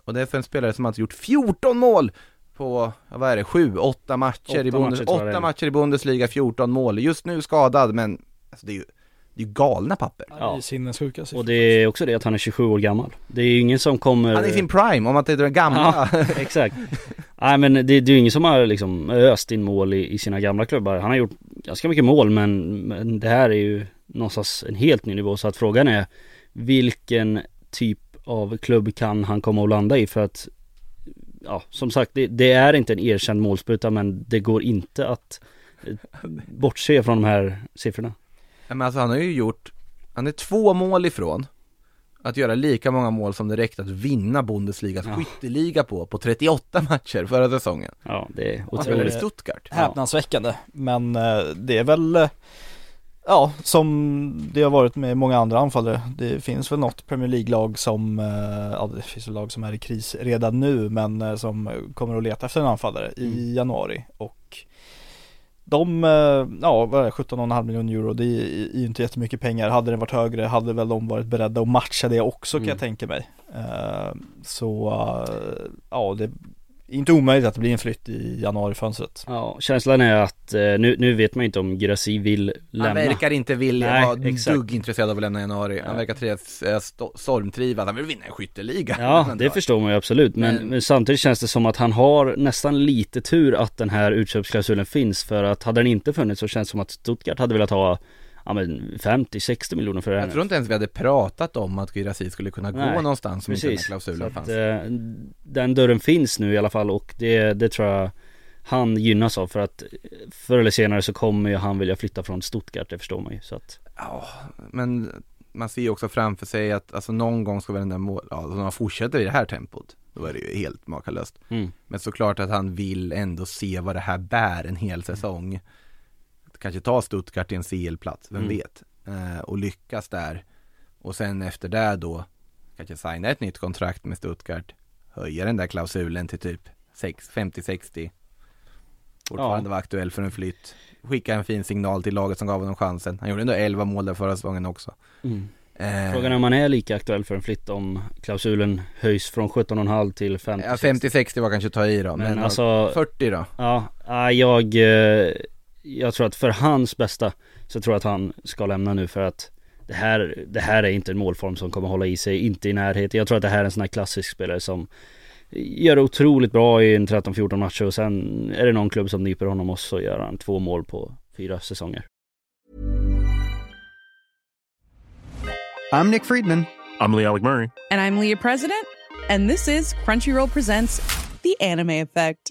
Och det är för en spelare som alltså gjort 14 mål på, vad är det, 7, 8 matcher, Åtta i, Bundes, matcher åtta matcher i Bundesliga, 14 mål. Just nu skadad men alltså, det är ju det är galna papper. Ja. Sinnessjuka siffror. Och det är också det att han är 27 år gammal. Det är ju ingen som kommer... Han är i sin prime, om att det är den gamla. Ja, exakt. Nej men det, det är ju ingen som har liksom öst in mål i, i sina gamla klubbar. Han har gjort ganska mycket mål men, men det här är ju någonstans en helt ny nivå. Så att frågan är vilken typ av klubb kan han komma att landa i? För att ja, som sagt, det, det är inte en erkänd målspruta men det går inte att eh, bortse från de här siffrorna. Men alltså han har ju gjort, han är två mål ifrån att göra lika många mål som det räckte att vinna Bundesligas Ja. skytteliga på, på 38 matcher förra säsongen. Ja, det är Han spelar i otroligt. Stuttgart. Häpnadsväckande. Men eh, det är väl, eh, ja, som det har varit med många andra anfallare. Det finns väl något Premier League-lag som, eh, ja det finns lag som är i kris redan nu, men eh, som kommer att leta efter en anfallare i Mm. januari. Och de, eh, ja vad är det, 17,5 miljoner euro, det är ju inte jättemycket pengar. Hade det varit högre hade väl de varit beredda att matcha det också kan Mm. jag tänka mig. Så, ja det inte omöjligt att det blir en flytt i januarifönstret. Ja, känslan är att eh, nu, nu vet man inte om Girassi vill lämna. Han verkar inte vilja Nej, vara exakt. dugg intresserad av att lämna i januari. Han verkar trivas, äh, sto- stormtrivas, han vill vinna en skytteliga. Ja, det förstår man ju absolut. Men, Men- men samtidigt känns det som att han har nästan lite tur att den här utköpsklausulen finns. För att hade den inte funnits så känns det som att Stuttgart hade velat ha ja, men 50-60 miljoner för det här Jag tror inte ens vi hade pratat om att Girassi skulle kunna gå Nej, någonstans om inte den här Precis. klausulen Så att, fanns. eh, den dörren finns nu i alla fall och det, det tror jag han gynnas av för att förr eller senare så kommer ju han vilja flytta från Stuttgart, det förstår man ju. Så att, Ja, men man ser ju också framför sig att alltså någon gång ska väl den där mål, ja, om han fortsätter i det här tempot, då är det ju helt makalöst. mm. Men såklart att han vill ändå se vad det här bär en hel säsong. Kanske ta Stuttgart till en CL-plats, vem Mm. vet? Eh, och lyckas där. Och sen efter det då, kanske signa ett nytt kontrakt med Stuttgart. Höja den där klausulen till typ 6 50-60. Fortfarande Ja. vara aktuell för en flytt. Skicka en fin signal till laget som gav honom chansen. Han gjorde ändå 11 mål där förra säsongen också. Mm. Eh, Frågan är om han är lika aktuell för en flytt om klausulen höjs från 17,5 till 50 ja, 50-60 var kanske att ta i då, men, Men alltså 40 då? Ja, ja, jag, eh, jag tror att för hans bästa så tror jag att han ska lämna nu för att det här, det här är inte en målform som kommer hålla i sig, inte i närheten. Jag tror att det här är en sån här klassisk spelare som gör det otroligt bra i en 13-14 matcher och sen är det någon klubb som nyper honom och så gör han två mål på fyra säsonger. I'm Nick Friedman. I'm Lee Alec Murray. And I'm Leah President, and this is Crunchyroll Presents The Anime Effect.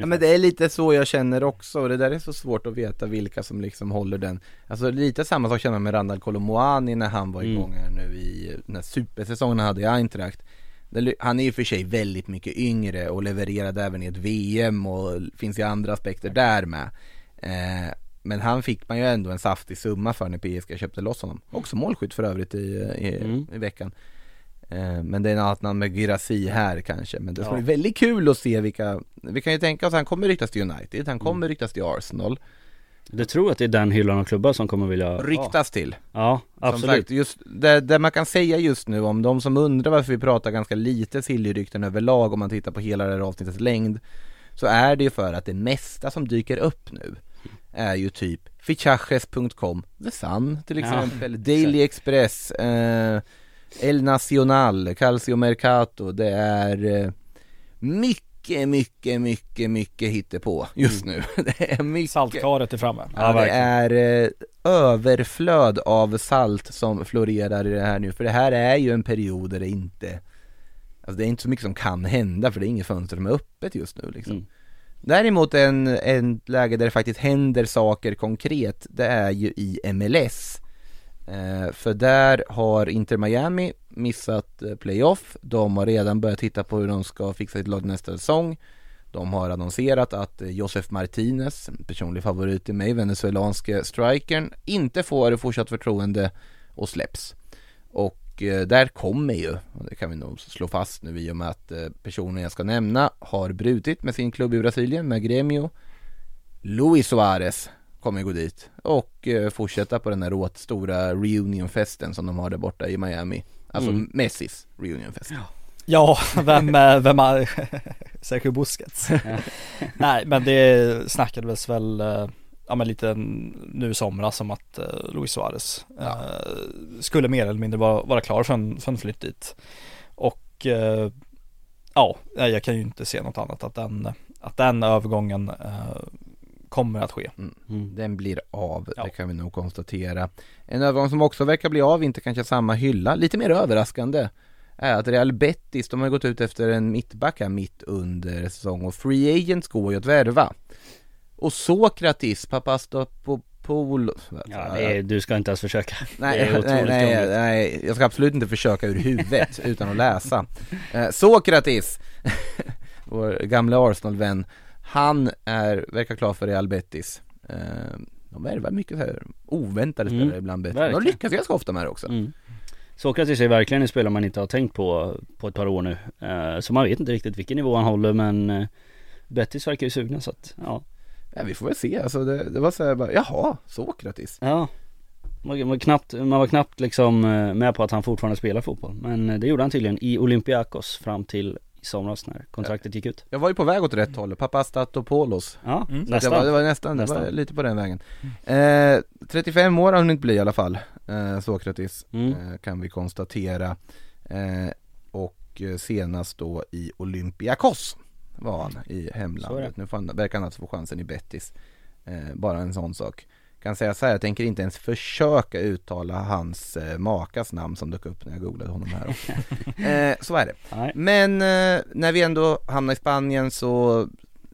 Ja men det är lite så jag känner också och det där är så svårt att veta vilka som liksom håller den Alltså lite samma sak känner jag med Randall Kolomoani när han var Mm. igång här nu i den här supersäsongen han hade i Eintracht Han är ju för sig väldigt mycket yngre och levererade även i ett VM och finns ju andra aspekter där med. Eh, men han fick man ju ändå en saftig summa för när PSG köpte loss honom. Också målskytt för övrigt i, i, Mm. i veckan. Eh, men det är en annat namn med Girassi här kanske. Men det ska Ja. bli väldigt kul att se vilka, vi kan ju tänka oss att han kommer ryktas till United, han kommer ryktas till Arsenal. Du tror att det är den hyllan av klubbar som kommer vilja Ryktas till. Ja, Som absolut sagt, just det, det man kan säga just nu om de som undrar varför vi pratar ganska lite Silly-rykten överlag om man tittar på hela det här avsnittets längd Så är det ju för att det mesta som dyker upp nu är ju typ fichajes.com, The Sun till Ja, exempel, Daily Express, eh, El Nacional, Calcio Mercato, det är eh, mycket, mycket, mycket, mycket hittepå just nu. Det är mycket Saltkaret är framme. Ja, det är eh, överflöd av salt som florerar i det här nu, för det här är ju en period där det inte Alltså det är inte så mycket som kan hända för det är inget fönster som är öppet just nu liksom Mm. Däremot en, en läge där det faktiskt händer saker konkret, det är ju i MLS eh, För där har Inter Miami missat eh, playoff, de har redan börjat titta på hur de ska fixa sitt lag nästa säsong de har annonserat att eh, Josef Martinez, personlig favorit i mig, venezuelanske strikern, inte får fortsatt förtroende och släpps. Och eh, där kommer ju, och det kan vi nog slå fast nu i och med att eh, personen jag ska nämna har brutit med sin klubb i Brasilien, med Gremio. Luis Suarez kommer gå dit och eh, fortsätta på den här råt stora reunionfesten som de har där borta i Miami. Alltså Mm. Messis reunionfest. Ja, vem, eh, vem är Sergio Busquets? Nej men det snackades väl, eh, ja men lite nu i somras om att eh, Luis Suarez eh, skulle mer eller mindre vara, vara klar för en, för en flytt dit. Och eh, ja, jag kan ju inte se något annat att den, att den övergången eh, kommer att ske. Mm. Den blir av, Ja. det kan vi nog konstatera. En övergång som också verkar bli av, inte kanske samma hylla, lite mer överraskande är att Real Betis, de har gått ut efter en mittback här mitt under säsong och Free Agents går ju att värva. Och Sokratis, Papastopoulos Ja, är, du ska inte ens försöka Nej, nej, nej, nej, jag ska absolut inte försöka ur huvudet utan att läsa. Eh, Sokratis, vår gamla Arsenal-vän, han är, verkar klar för Real Betis. Eh, de värvar mycket så här oväntade Mm, spelare ibland Betis. De lyckas ganska ofta med det också. mm. Sokratis är verkligen en spelare man inte har tänkt på på ett par år nu eh, Så man vet inte riktigt vilken nivå han håller men eh, Bettis verkar ju sugna så att, ja Ja, vi får väl se, alltså det, det var så här bara, jaha, Sokratis. Ja man var, knappt, man var knappt liksom med på att han fortfarande spelar fotboll Men det gjorde han tydligen i Olympiakos fram till i somras när kontraktet gick ut Jag var ju på väg åt rätt håll, Papastatopoulos. Ja, Mm. Nästan Jag var, det var nästan, det var Nästan. lite på den vägen. Eh, 35 år har han inte bli i alla fall, eh, Sokratis. Mm. eh, kan vi konstatera. Eh, och eh, senast då i Olympiakos var han i hemlandet. Nu får han, verkar han alltså få chansen i Bettis. Eh, bara en sån sak. Kan säga så här, jag tänker inte ens försöka uttala hans eh, makas namn som dök upp när jag googlade honom här också. eh, Så är det. Nej. Men eh, när vi ändå hamnar i Spanien så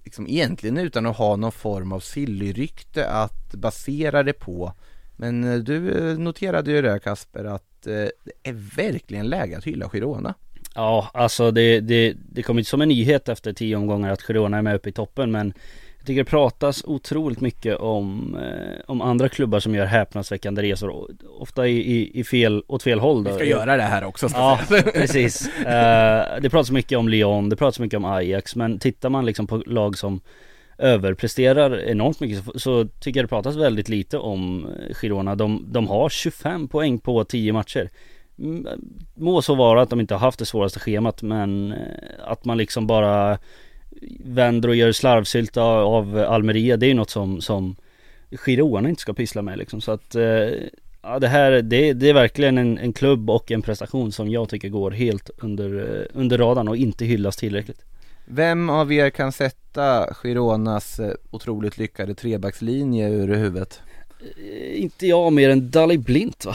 liksom egentligen utan att ha någon form av sillyrykte att basera det på Men eh, du eh, noterade ju det Kasper att eh, det är verkligen läge att hylla Girona Ja, alltså det, det, det kom inte som en nyhet efter tio omgångar att Girona är med uppe i toppen men Jag tycker det pratas otroligt mycket om, eh, om andra klubbar som gör häpnadsväckande resor Ofta i, i, i fel, åt fel håll då Vi ska göra det här också ska Ja, sägas. precis. Eh, det pratas mycket om Lyon, det pratas mycket om Ajax men tittar man liksom på lag som överpresterar enormt mycket så, så tycker jag det pratas väldigt lite om eh, Girona. De, de har 25 poäng på 10 matcher. Mm, Må så vara att de inte har haft det svåraste schemat men eh, att man liksom bara vänder och gör slarvsylta av Almeria det är ju något som, som Girona inte ska pyssla med liksom så att eh, Ja det här, det, det är verkligen en, en klubb och en prestation som jag tycker går helt under, eh, under radarn och inte hyllas tillräckligt Vem av er kan sätta Gironas eh, otroligt lyckade trebackslinje ur huvudet? Inte jag mer än Dali Blint va?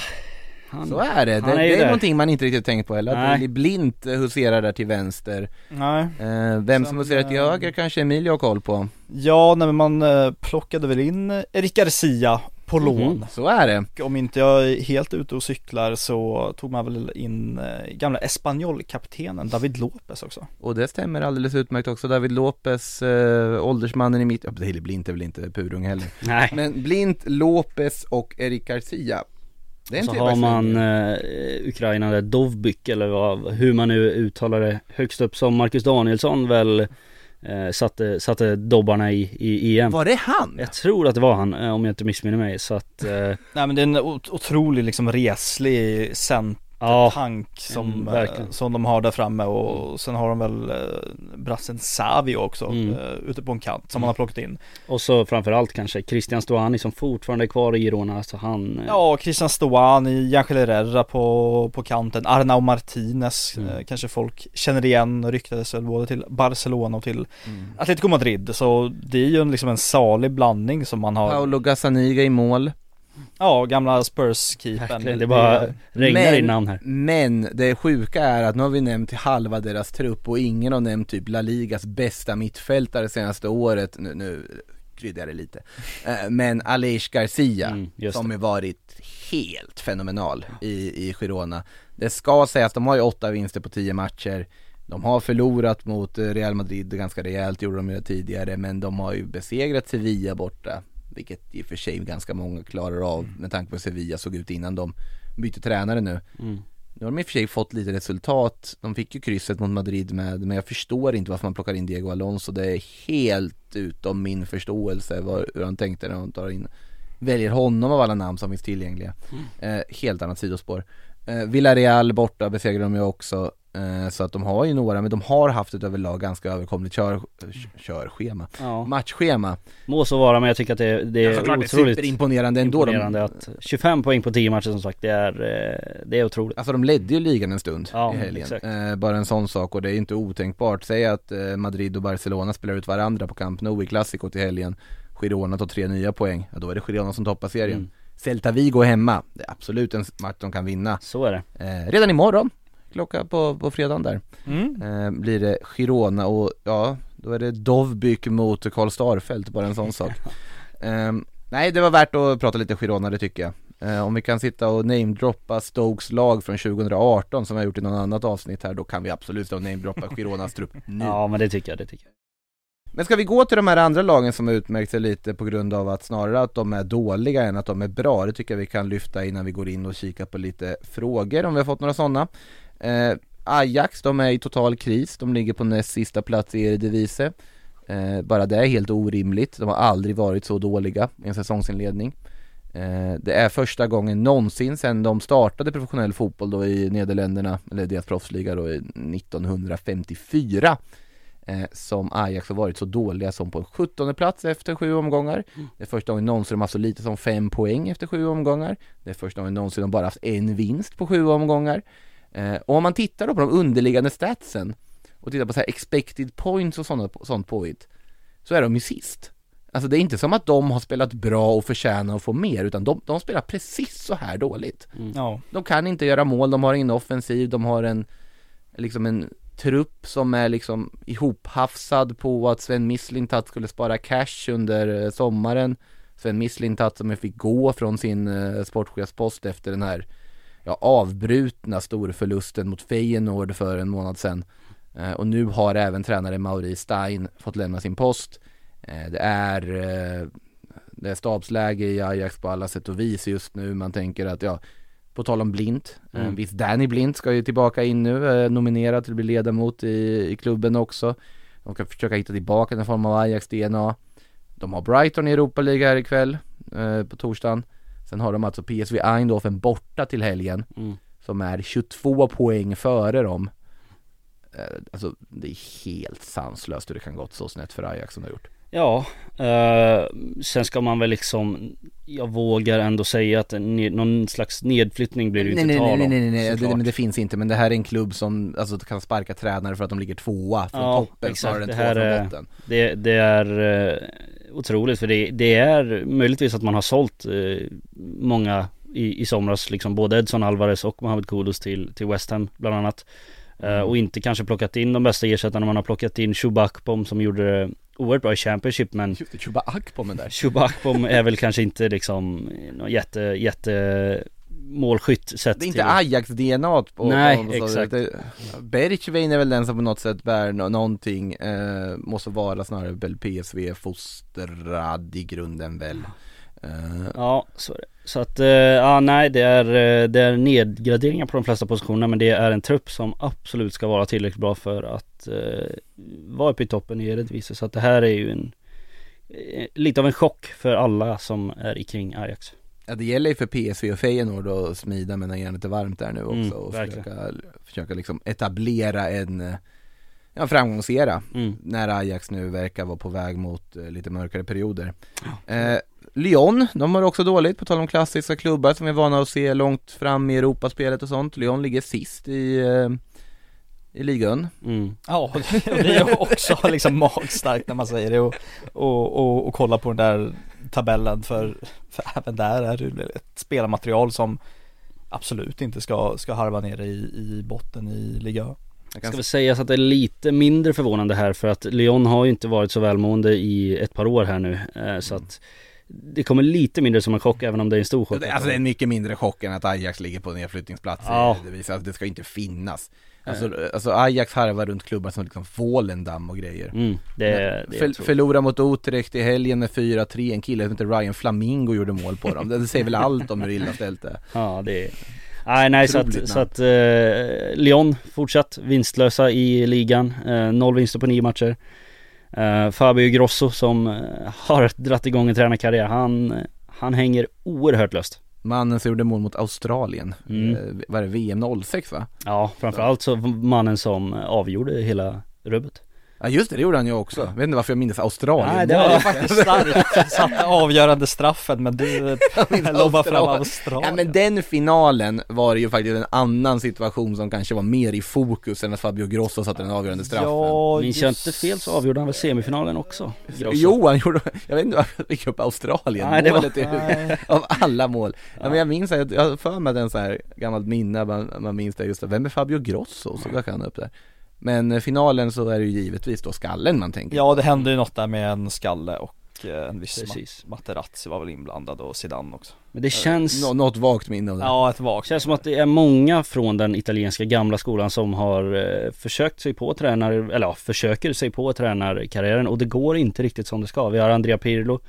Han, Så är det, det, är det är någonting man inte riktigt tänkt på heller, att Nej. Willy Blint eh, huserar där till vänster Nej. eh, Vem som huserar till eh, höger kanske Emilio har koll på Ja, nej, men man eh, plockade väl in eh, Erik Garcia på lån. Mhm, Så är det. Och om inte jag är helt ute och cyklar så tog man väl in eh, gamla Espanyol-kaptenen David Lopez också. Och det stämmer alldeles utmärkt också. David Lopez, eh, åldersmannen i mitt, ja, Blint är väl inte purung heller. Nej. Men Blint, Lopez och Erik Garcia. Det är Och så har man eh, Ukraina där Dovbyk eller vad, hur man nu uttalar det högst upp som Marcus Danielsson väl eh, satte, satte dobbarna i, i EM. Var det han? Jag tror att det var han eh, om jag inte missminner mig så att eh, Nej men det är en ot- otrolig liksom reslig centertank som, mm, eh, verkligen. som de har där framme och sen har de väl eh, brassen Savio också Mm. eh, ute på en kant som man har plockat in. Och så framförallt kanske Christian Stoani som fortfarande är kvar i Girona så han Ja, Christian Stoani, Angel Herrera på, på kanten, Arnau Martinez Mm. kanske folk känner igen, ryktades väl både till Barcelona och till Mm. Atletico Madrid så det är ju en, liksom en salig blandning som man har Paolo Gazzaniga i mål. Ja, gamla Spurs-keepern det bara regnar i namn här. Men det sjuka är att nu har vi nämnt halva deras trupp och ingen har nämnt typ La Ligas bästa mittfältare senaste året, nu, nu kryddar jag det lite. Eh, Men Aleix Garcia, Mm, som har varit helt fenomenal i, i Girona. Det ska sägas, de har ju åtta vinster på tio matcher. De har förlorat mot Real Madrid ganska rejält, gjorde de ju tidigare, men de har ju besegrat Sevilla borta. Vilket i och för sig ganska många klarar av med tanke på hur Sevilla såg ut innan de bytte tränare nu. Mm. Nu har de i och för sig fått lite resultat. De fick ju krysset mot Madrid med, men jag förstår inte varför man plockar in Diego Alonso. Det är helt utom min förståelse vad, hur han tänkte när de tar in, väljer honom av alla namn som finns tillgängliga. Eh, helt annat sidospår. Eh, Villarreal borta besegrar de ju också. Eh, så att de har ju några, men de har haft ett överlag ganska överkomligt kör, körschema. Ja. Matchschema. Må så vara men jag tycker att det, det är såklart, det är otroligt superimponerande ändå. De- imponerande att 25 poäng på 10 matcher som sagt det är, eh, det är otroligt Alltså de ledde ju ligan en stund Ja, i helgen. exakt. Eh, bara en sån sak och det är inte otänkbart. Säg att Madrid och Barcelona spelar ut varandra på Camp Nou i Clasico till helgen. Girona tar tre nya poäng. Ja, då är det Girona som toppar serien. Mm. Celta Vigo hemma. Det är absolut en match de kan vinna. Så är det Eh, redan imorgon, klocka på, på fredagen där, Mm. eh, blir det Girona och ja, då är det Dovbyk mot Karl Starfelt, bara en sån sak. Eh, nej, det var värt att prata lite Girona, det tycker jag. Eh, om vi kan sitta och namedroppa Stokes lag från 2018 som vi har gjort i något annat avsnitt här, då kan vi absolut stå och namedroppa Gironas trupp nu. Ja men det tycker jag, det tycker jag Men ska vi gå till de här andra lagen som har utmärkt sig lite på grund av att snarare att de är dåliga än att de är bra, det tycker jag vi kan lyfta innan vi går in och kika på lite frågor om vi har fått några sådana. Eh, Ajax, de är i total kris, de ligger på näst sista plats i Eredivisie. Eh, bara det är helt orimligt, de har aldrig varit så dåliga i en säsongsinledning. Eh, det är första gången någonsin sedan de startade professionell fotboll då i Nederländerna, eller deras proffsliga då i 1954 eh, som Ajax har varit så dåliga som på en 17 plats efter sju omgångar. Det är första gången någonsin de har så lite som fem poäng efter sju omgångar. Det är första gången någonsin de bara haft en vinst på sju omgångar. Eh, och om man tittar då på de underliggande statsen och tittar på så här expected points och sådana, sånt påhitt så är de ju sist. Alltså det är inte som att de har spelat bra och förtjänar att få mer utan de, de spelar precis så här dåligt. Ja. De kan inte göra mål, de har ingen offensiv, de har en liksom en trupp som är liksom ihophafsad på att Sven Mislintat skulle spara cash under eh, sommaren. Sven Mislintat som fick gå från sin eh, sportchefspost efter den här ja, avbrutna storförlusten mot Feyenoord för en månad sedan. Eh, och nu har även tränare Mauri Stein fått lämna sin post. Eh, det är eh, det är stabsläge i Ajax på alla sätt och vis just nu. Man tänker att ja, på tal om Blint, Mm. mm. visst Danny Blint ska ju tillbaka in nu, eh, nominerad till att bli ledamot i, i klubben också. De ska försöka hitta tillbaka en form av Ajax DNA. De har Brighton i Europa League här ikväll, eh, på torsdagen. Sen har de alltså PSV Eindhoven borta till helgen, Mm. som är 22 poäng före dem. Eh, alltså det är helt sanslöst hur det kan gått så snett för Ajax som det har gjort. Ja, eh, sen ska man väl liksom Jag vågar ändå säga att ned- någon slags nedflyttning blir det ju Nej inte nej tal nej om nej nej, nej. Det, såklart. men det finns inte men det här är en klubb som alltså kan sparka tränare för att de ligger tvåa från Ja, toppen snarare än Det två här från botten. Det, det är eh, otroligt för det, det är möjligtvis att man har sålt eh, många i, i somras liksom både Edson Alvarez och Mohamed Kudus till, till West Ham bland annat Eh, och inte kanske plockat in de bästa ersättarna, man har plockat in Chuba Akpom som gjorde det oerhört bra i Championship men Chuba Akpom där. Chuba Akpom är väl kanske inte liksom någon jätte, jätte målskytt sett Det är inte Ajax-DNA på Nej, på exakt. Bergvin är väl den som på något sätt bär nå- någonting, eh, måste vara snarare väl PSV fostrad i grunden väl. eh, Ja, så är det. Så att, eh, ja nej det är, eh, det är nedgraderingar på de flesta positionerna men det är en trupp som absolut ska vara tillräckligt bra för att eh, vara uppe i toppen i Eredivisie. Så att det här är ju en eh, lite av en chock för alla som är kring Ajax. Ja det gäller ju för PSV och Feyenoord att smida medan järnet är varmt där nu också Mm, och försöka, försöka liksom etablera en eh, Ja framgångsera Mm. när Ajax nu verkar vara på väg mot eh, lite mörkare perioder eh, Lyon, de har också dåligt på tal om klassiska klubbar som vi är vana att se långt fram i Europaspelet och sånt Lyon ligger sist i, eh, i ligan Mm. Ja, och det det är också liksom magstarkt när man säger det och, och, och, och kolla på den där tabellen för, för även där är det ett spelarmaterial som absolut inte ska, ska harva ner i, i botten i liga. Jag Ska väl sägas att det är lite mindre förvånande här för att Lyon har ju inte varit så välmående i ett par år här nu. Eh, så att det kommer lite mindre som en chock även om det är en stor chock. Alltså det är mycket mindre chock än att Ajax ligger på nedflyttningsplats Ja. Det visar att det ska inte finnas. Alltså, alltså Ajax harvar runt klubbar som liksom Volendam och grejer. Mm, det, det För. Förlora mot Utrecht i helgen med 4-3, en kille som heter Ryan Flamingo gjorde mål på dem. Det säger väl allt om hur illa ställt det är. Ja det är Nej nej så att, så att eh, Lyon fortsatt vinstlösa i ligan. Eh, Noll vinster på nio matcher eh, Fabio Grosso som eh, har dratt igång en tränarkarriär Han, han hänger oerhört löst Mannen som gjorde mål mot Australien, Mm. eh, var det VM 06 va? Ja framförallt så mannen som avgjorde hela rubbet Ja just det, det gjorde han ju också, jag vet inte varför jag minns Australien Nej, det var var faktiskt starkt, satte avgörande straffen men du lobbar fram Ja Australien. men den finalen var ju faktiskt en annan situation som kanske var mer i fokus än att Fabio Grosso satte den avgörande straffen Ja, Minns jag inte fel så avgjorde han väl semifinalen också Grosso. Jo, han gjorde, jag vet inte varför jag fick upp Australien, Nej, det var- målet av alla mål. Ja. men jag minns, att- jag har för mig att det är en sån här gammalt minne, man, man minns det just det. Vem är Fabio Grosso? Så dök han upp där. Men eh, finalen så är det ju givetvis då skallen man tänker Ja det hände ju något där med en skalle och eh, en viss Precis. Ma- Materazzi var väl inblandad och Zidane också. Men det känns Nå, Något vagt minne av det. Ja ett vagt. Känns som att det är många från den italienska gamla skolan som har eh, försökt sig på tränar, eller ja, försöker sig på tränarkarriären och det går inte riktigt som det ska. Vi har Andrea Pirlo,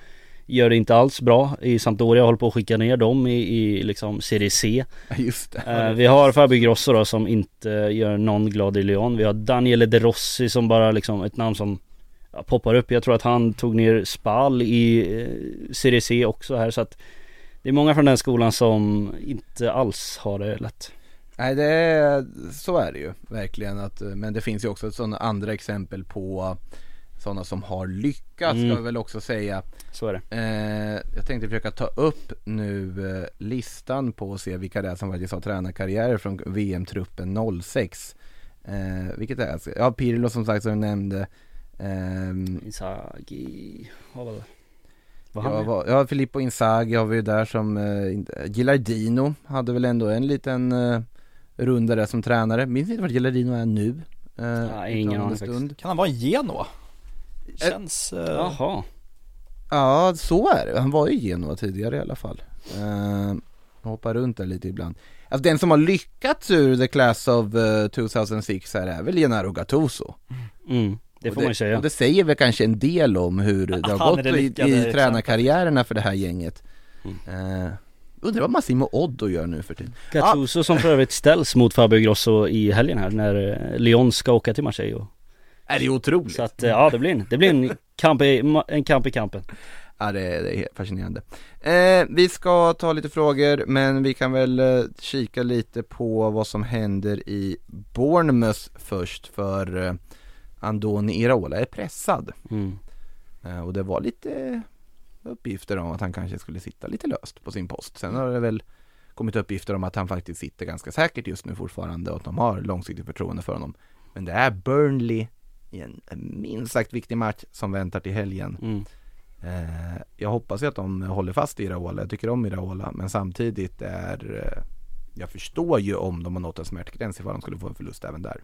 gör det inte alls bra i Sampdoria, håller på att skicka ner dem i, i liksom Serie C. Just det. Eh, vi har Fabio Grosso då som inte gör någon glad i Lyon. Vi har Daniele De Rossi som bara liksom ett namn som poppar upp. Jag tror att han tog ner Spal i eh, Serie C också här så att det är många från den skolan som inte alls har det lätt. Nej det är, så är det ju verkligen att, eh, men det finns ju också sådana andra exempel på sådana som har lyckats Mm. ska vi väl också säga. Så är det. Eh, jag tänkte försöka ta upp nu eh, listan på och se vilka det är som faktiskt har tränarkarriärer från VM-truppen 06. Eh, vilket är, alltså- ja Pirlo som sagt som du nämnde. Ehm, Inzaghi, vad var det? Var ja, han vad- ja, Filippo Inzaghi har vi ju där som, eh, Gilardino hade väl ändå en liten eh, runda där som tränare. Minns inte vart Gilardino är nu? Eh, Ja, i ingen aning. Kan han vara i Genoa? Det Känns... eh, Jaha. Ja, så är det. Han var ju i Genoa tidigare i alla fall. Uh, hoppar runt där lite ibland. Alltså den som har lyckats ur the class of eh, 2006 här är väl Gennaro Gattuso. Mm, det får man ju säga. Och det säger väl kanske en del om hur det har gått det i, lyckade i exemplet. tränarkarriärerna för det här gänget. Mm. Eh, undrar vad Massimo Oddo gör nu för tiden. Gattuso som för övrigt ställs mot Fabio Grosso i helgen här när eh, Lyon ska åka till Marseille och, Är det är otroligt? Så att eh, ja det blir en, det blir en kamp i, en kamp i kampen Ja det är, det är fascinerande. Eh, vi ska ta lite frågor men vi kan väl eh, kika lite på vad som händer i Bournemouth först för eh, Andoni Iraola är pressad. mm. Eh, och det var lite uppgifter om att han kanske skulle sitta lite löst på sin post. Sen har det väl kommit uppgifter om att han faktiskt sitter ganska säkert just nu fortfarande och att de har långsiktigt förtroende för honom. Men det är Burnley i en minst sagt viktig match som väntar till helgen. Mm. Eh, jag hoppas ju att de håller fast i Iraola, jag tycker om Iraola, men samtidigt är eh, jag förstår ju om de har nått en smärtgräns ifall de skulle få en förlust även där.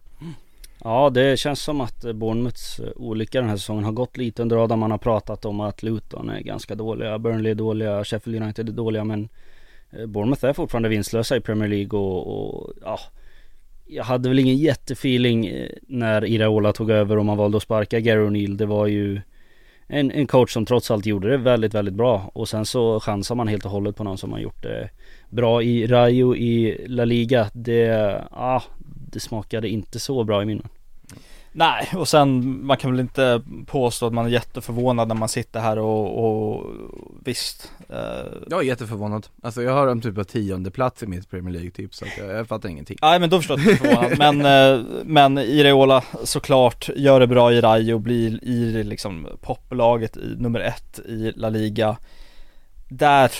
Ja det känns som att Bournemouths eh, olycka den här säsongen har gått lite under radarn. Man har pratat om att Luton är ganska dåliga, Burnley är dåliga, Sheffield United är dåliga men Bournemouth är fortfarande vinstlösa i Premier League och, och ja jag hade väl ingen jättefeeling eh, när Iraola tog över och man valde att sparka Gary O'Neill. Det var ju en, en coach som trots allt gjorde det väldigt, väldigt bra. Och sen så chansar man helt och hållet på någon som har gjort det bra i Rayo i La Liga. Det, ah, det smakade inte så bra i min mun. Nej, och sen man kan väl inte påstå att man är jätteförvånad när man sitter här och, och visst. Eh, Jag är jätteförvånad. Alltså jag har dem typ på tionde plats i mitt Premier League-tips, så jag, jag fattar ingenting. Nej men då förstår jag att du är förvånad. Men, eh, men Ireola såklart gör det bra i Rayo, blir i liksom poplaget i nummer ett i La Liga. Där,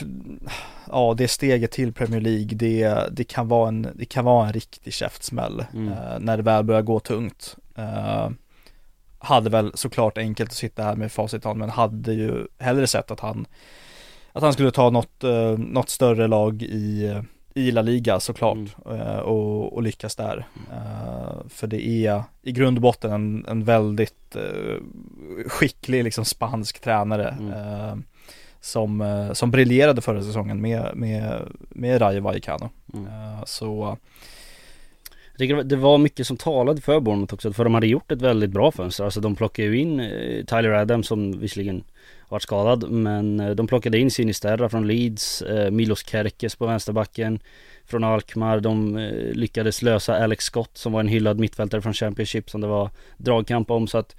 ja det steget till Premier League, det, det, kan, vara en, det kan vara en riktig käftsmäll Mm. eh, när det väl börjar gå tungt. Eh, hade väl såklart enkelt att sitta här med facit hand, men hade ju hellre sett att han att han skulle ta något, eh, något större lag i, i La Liga såklart eh, och, och lyckas där. Eh, för det är i grund och botten en, en väldigt skicklig liksom spansk tränare eh, som, som briljerade förra säsongen med, med, med Rayo Vallecano. Eh, så Jag tycker det var mycket som talade för Bournemouth också, för de hade gjort ett väldigt bra fönster. Alltså de plockade ju in eh, Tyler Adams som visserligen varit skadad, men eh, de plockade in Sinisterra från Leeds, eh, Milos Kerkes på vänsterbacken från Alkmaar. De lyckades lösa Alex Scott som var en hyllad mittfältare från Championship som det var dragkamp om. Så att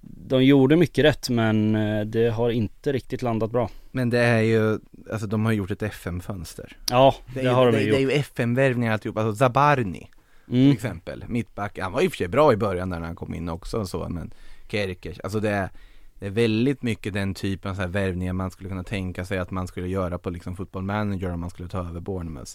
de gjorde mycket rätt men det har inte riktigt landat bra. Men det är ju, alltså de har gjort ett FM-fönster. Ja, det, det är, har ju- de det, ju det är ju gjort. FM-värvningar alltihop, alltså Zabarni Mm. till exempel, mittback, han var i och för sig bra i början när han kom in också och så men Kerkers, alltså det är, det är väldigt mycket den typen av så här värvningar man skulle kunna tänka sig att man skulle göra på liksom football manager om man skulle ta över Bournemouth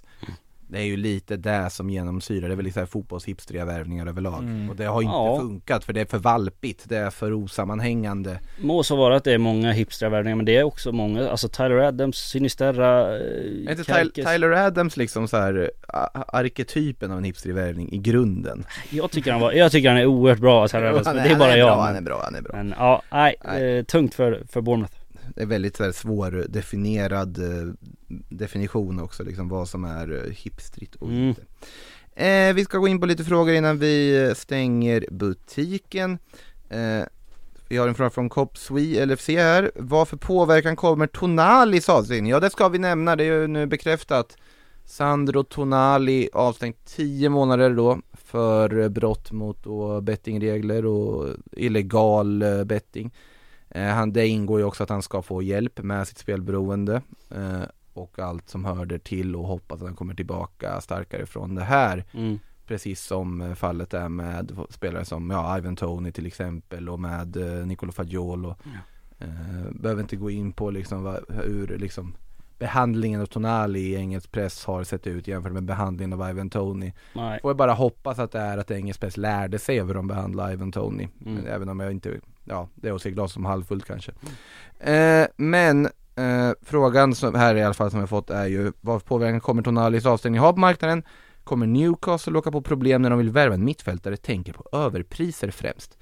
Det är ju lite det som genomsyrar, det är väl här fotbollshipstriga värvningar överlag Mm. och det har inte Ja. funkat för det är för valpigt, det är för osammanhängande Må så vara att det är många hipstervärvningar men det är också många, alltså Tyler Adams, Sinisterra, eh, Är inte Kerkes. Tyler, Adams liksom så här arketypen av en hipstrig värvning i grunden? Jag tycker han var, jag tycker han är oerhört bra Tyler Adams, men det är bara jag han är bra, han är bra. Men ja, nej, Nej. Eh, tungt för, för Bournemouth är väldigt så här svårdefinierad eh, definition också, liksom vad som är eh, hipstrigt och Mm. inte. Eh, vi ska gå in på lite frågor innan vi eh, stänger butiken. Eh, vi har en fråga från Cop Swe LFC här. Vad för påverkan kommer Tonalis avstängning? Ja, det ska vi nämna. Det är ju nu bekräftat. Sandro Tonali avstängt 10 månader då för brott mot då bettingregler och illegal betting. Eh, han, det ingår ju också att han ska få hjälp med sitt spelberoende eh, och allt som hör det till och hoppas att han kommer tillbaka starkare från det här. Mm. Precis som eh, fallet är med spelare som ja, Ivan Tony till exempel och med eh, Nicolo Fagiolo. Eh, behöver inte gå in på liksom vad, hur liksom behandlingen av Tonali i engelsk press har sett ut jämfört med behandlingen av Ivan Tony. Nej. Får jag bara hoppas att det är att engelsk press lärde sig hur de behandlar Ivan Tony. Mm. Även om jag inte, ja det är att se glas som halvfullt kanske. Eh, men eh, frågan som här i alla fall som jag fått är ju vad påverkan kommer Tonalis avstängning ha på marknaden? Kommer Newcastle åka på problem när de vill värva en mittfältare? Tänker på överpriser främst.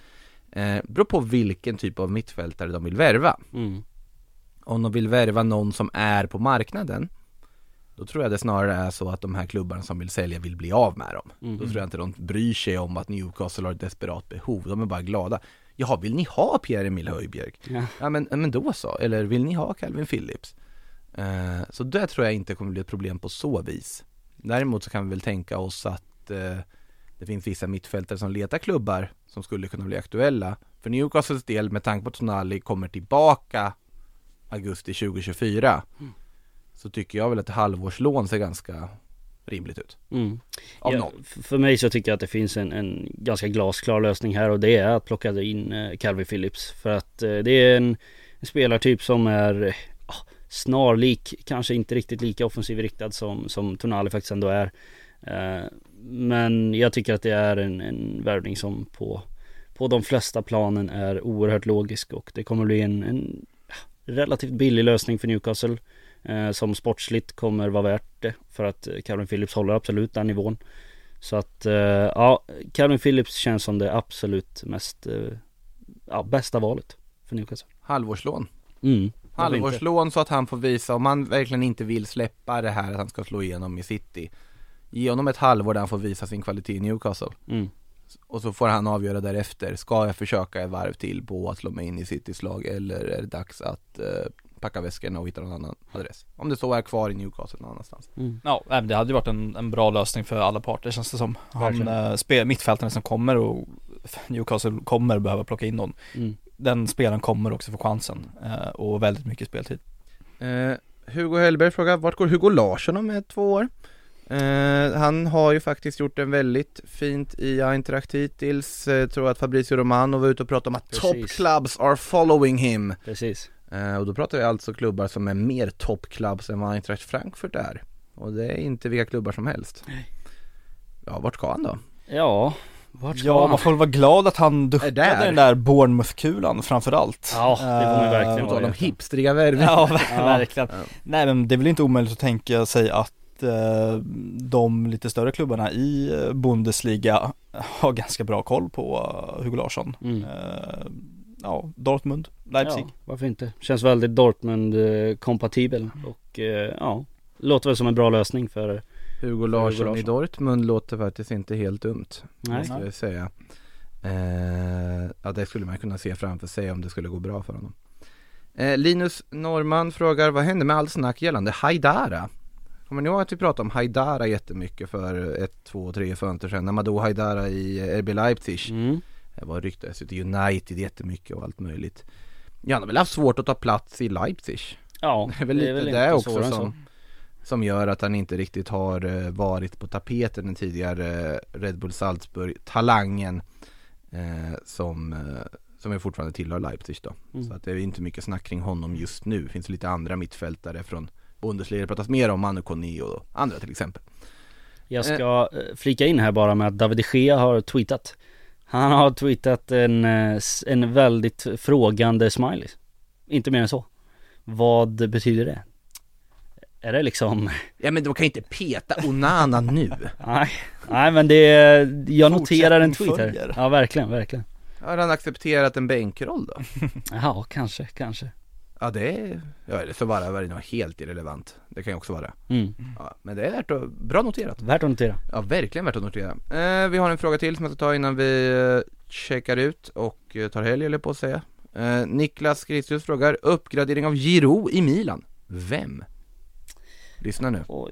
Eh, beror på vilken typ av mittfältare de vill värva. Mm. Om de vill värva någon som är på marknaden Då tror jag det snarare är så att de här klubbarna som vill sälja vill bli av med dem Mm. Då tror jag inte de bryr sig om att Newcastle har ett desperat behov, de är bara glada Jaha, vill ni ha Pierre-Emil Höjbjerg? Ja. Ja men, men då så, eller vill ni ha Calvin Phillips? Eh, så det tror jag inte kommer bli ett problem på så vis Däremot så kan vi väl tänka oss att eh, det finns vissa mittfältare som letar klubbar som skulle kunna bli aktuella För Newcastles del med tanke på att Tonali kommer tillbaka augusti 2024 Så tycker jag väl att halvårslån ser ganska rimligt ut Mm. Av Ja, någon För mig så tycker jag att det finns en, en ganska glasklar lösning här och det är att plocka in eh, Calvin Phillips. För att eh, det är en, en spelartyp som är eh, ah, snarlik, kanske inte riktigt lika offensiv riktad som, som Tonali faktiskt ändå är. Eh, men jag tycker att det är en, en värvning som på, på de flesta planen är oerhört logisk och det kommer bli en, en ah, relativt billig lösning för Newcastle. Eh, Som sportsligt kommer vara värt det för att Calvin Phillips håller absolut den nivån Så att eh, ja, Calvin Phillips känns som det absolut mest eh, Ja, bästa valet för Newcastle Halvårslån. Mm? Halvårslån så att han får visa, om han verkligen inte vill släppa det här att han ska slå igenom i City Ge honom ett halvår där han får visa sin kvalitet i Newcastle Mm. Och så får han avgöra därefter, ska jag försöka ett varv till på att slå mig in i Citys lag eller är det dags att eh, packa väskorna och hitta någon annan adress? Om det så är kvar i Newcastle någon annanstans Mm. Ja, men det hade ju varit en, en bra lösning för alla parter känns det som. Han, eh, spel, mittfältaren som kommer och Newcastle kommer behöva plocka in någon. Mm. Den spelaren kommer också få chansen eh, och väldigt mycket speltid. Eh, Hugo Hellberg frågar, vart går Hugo Larsson om ett, två år? Eh, han har ju faktiskt gjort en väldigt fint i Eintracht hittills, eh, tror att Fabrizio Romano var ute och pratade om att Precis. top clubs are following him Precis eh, Och då pratar vi alltså klubbar som är mer top clubs än vad Eintracht Frankfurt är Och det är inte vilka klubbar som helst Ja, vart ska han då? Ja, vart ska Ja, han? man får väl vara glad att han duckade där. den där Bournemouth-kulan framförallt. Ja, det får man Eh, verkligen På tal om vara. hipstriga värvningar Ja, ver- Ja. verkligen. Ja. Nej men det är väl inte omöjligt att tänka sig att eh, de lite större klubbarna i eh, Bundesliga har ganska bra koll på eh, Hugo Larsson. Mm. Eh, ja, Dortmund, Leipzig. Ja, varför inte? Känns väldigt Dortmund-kompatibel och eh, ja, låter väl som en bra lösning för Hugo Larsson, Larsson. i Dortmund låter faktiskt inte helt dumt Nej. Måste jag säga eh, Ja det skulle man kunna se framför sig om det skulle gå bra för honom eh, Linus Norman frågar vad hände med all snack gällande Haidara? Kommer ni ihåg att vi pratade om Haidara jättemycket för ett, två, tre fönster sedan? Amadou Haidara i RB Leipzig Mm. Det var ryktades till United jättemycket och allt möjligt Ja han har väl haft svårt att ta plats i Leipzig Ja, Det är väl lite det, inte också svårare än som, som gör att han inte riktigt har eh, varit på tapeten den tidigare eh, Red Bull Salzburg-talangen eh, som, eh, som är fortfarande tillhör Leipzig då. Mm. Så att det är inte mycket snack kring honom just nu. Det finns lite andra mittfältare från Bundesliga. Det pratas mer om Manu Kone och andra till exempel. Jag ska eh, flika in här bara med att David de Gea har tweetat Han har tweetat en, eh, en väldigt frågande smiley Inte mer än så Vad betyder det? Är det liksom Ja men de kan inte peta Onana nu. Nej, nej men det Jag noterar en tweet här. Ja verkligen, verkligen Har han accepterat en bänkroll då? Ja, kanske, kanske Ja det är, ja eller så bara var det nog helt irrelevant. Det kan ju också vara. mm. Ja, men det är värt att, bra noterat. Värt att notera Ja, verkligen värt att notera. Eh, vi har en fråga till som jag ska ta innan vi eh, checkar ut och eh, tar helg eller på att säga. Eh, Niklas Kristius frågar, uppgradering av Giro i Milan. Vem? Lyssna nu. Oj.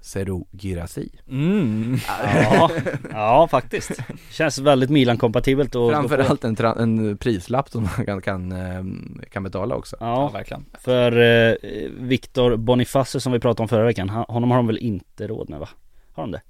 Seru Girassi. Mm. Ja, ja faktiskt Känns väldigt Milan-kompatibelt och Framförallt en, tra- en prislapp som man kan, kan, eh, kan betala också. Ja, Ja, verkligen. för eh, Victor Boniface som vi pratade om förra veckan han- Honom har de väl inte råd med va? Har de det?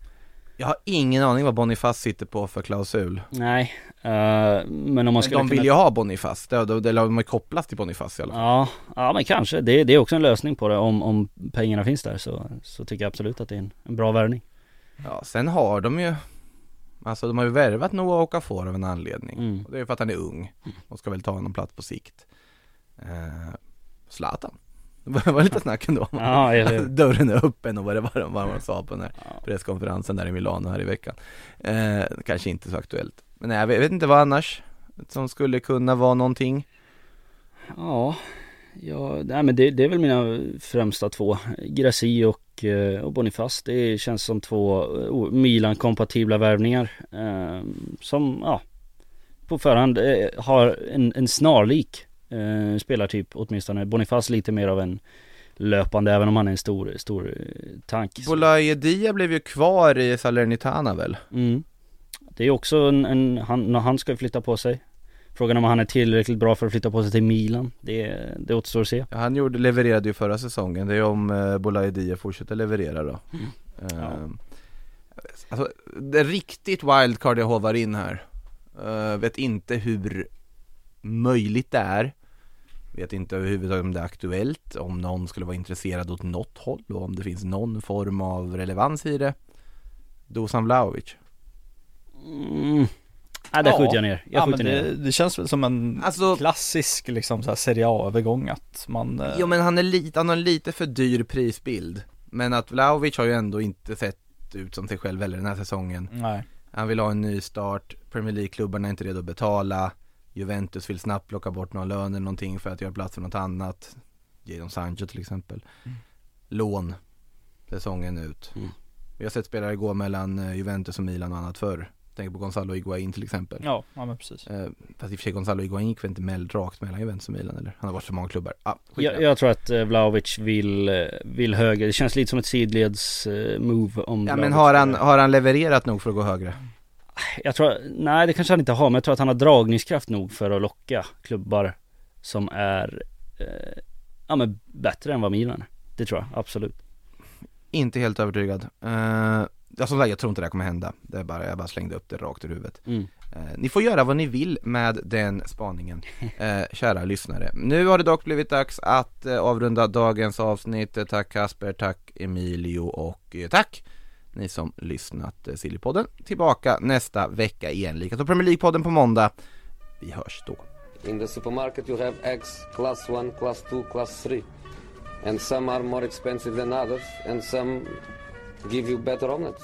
Jag har ingen aning vad Boniface sitter på för klausul. Nej, eh, men om man Men skulle de vill kunna... ju ha Boniface, det, det, eller de har kopplas till Boniface i alla fall. Ja, ja men kanske. Det, det är också en lösning på det om, om pengarna finns där så, så tycker jag absolut att det är en, en bra värvning. Ja, sen har de ju Alltså de har ju värvat Noah Okafor av en anledning Mm. och Det är för att han är ung och ska väl ta honom plats på sikt eh, Zlatan Det var lite snack ändå om Ja, Dörren är öppen och vad det var vad man sa på den här Ja. presskonferensen där i Milano här i veckan eh, Kanske inte så aktuellt Men nej, jag vet, inte vad annars som skulle kunna vara någonting Ja, ja nej, men det, det är väl mina främsta två. Grassi och, eh, och Boniface. Det känns som två eh, Milan-kompatibla värvningar. Eh, som, ja, på förhand eh, har en, en snarlik eh, spelartyp åtminstone. Boniface lite mer av en löpande även om han är en stor, stor eh, tank. Bolaye Dia blev ju kvar i Salernitana väl? Mm. Det är också en, en han, han ska flytta på sig. Frågan om han är tillräckligt bra för att flytta på sig till Milan. Det, det återstår att se. Ja, han gjorde, levererade ju förra säsongen, det är om eh, Bolaye Dia fortsätter leverera då Mm. eh, Alltså, det är riktigt wildcard jag hovar in här Eh, Vet inte hur möjligt det är Vet inte överhuvudtaget om det är aktuellt, om någon skulle vara intresserad åt något håll och om det finns någon form av relevans i det. Dusan Vlahovic. Mm. Nej, det skjuter jag ner. Jag ja, men skjuter det, ner. det känns väl som en Alltså- klassisk liksom så här Serie A-övergång att man eh, Jo men han är lite, han har en lite för dyr prisbild. Men att Vlahovic har ju ändå inte sett ut som sig själv heller den här säsongen. Nej. Han vill ha en ny start, Premier League-klubbarna är inte redo att betala Juventus vill snabbt plocka bort någon lön eller någonting för att göra plats för något annat. Jadon Sancho till exempel. Lån. Säsongen ut. Mm. Vi har sett spelare gå mellan eh, Juventus och Milan och annat förr. Tänk på Gonzalo Higuain till exempel. Ja, ja men precis. Eh, Fast i och för sig Gonzalo Higuain gick väl inte mell, rakt mellan Juventus och Milan eller? Han har varit så många klubbar, ah, Jag, jag tror att eh, Vlahovic vill, eh, vill högre. Det känns lite som ett sidleds move om Ja Vlahovic men har han, har han levererat nog för att gå högre? Jag tror, nej det kanske han inte har, men jag tror att han har dragningskraft nog för att locka klubbar som är, eh, ja men bättre än vad Milan är. Det tror jag, absolut. Inte helt övertygad. Som sagt, jag tror inte det här kommer hända. Det är bara, jag bara slängde upp det rakt ur huvudet. Mm. Eh, ni får göra vad ni vill med den spaningen, eh, kära lyssnare. Nu har det dock blivit dags att eh, avrunda dagens avsnitt. Eh, Tack Kasper, tack Emilio och eh, tack ni som lyssnat eh, Sillypodden. Tillbaka nästa vecka igen, likaså Premier League-podden på måndag. Vi hörs då. In the supermarket, you have eggs class 1, class 2, class 3. And some are more expensive than others, and some give you better omelets.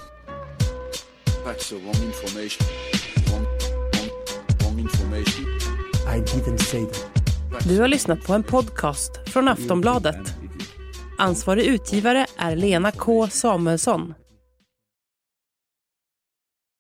That's the wrong information. Wrong, wrong, wrong information. I didn't say that. Du har lyssnat på en podcast från Aftonbladet. Ansvarig utgivare är Lena K Samuelsson.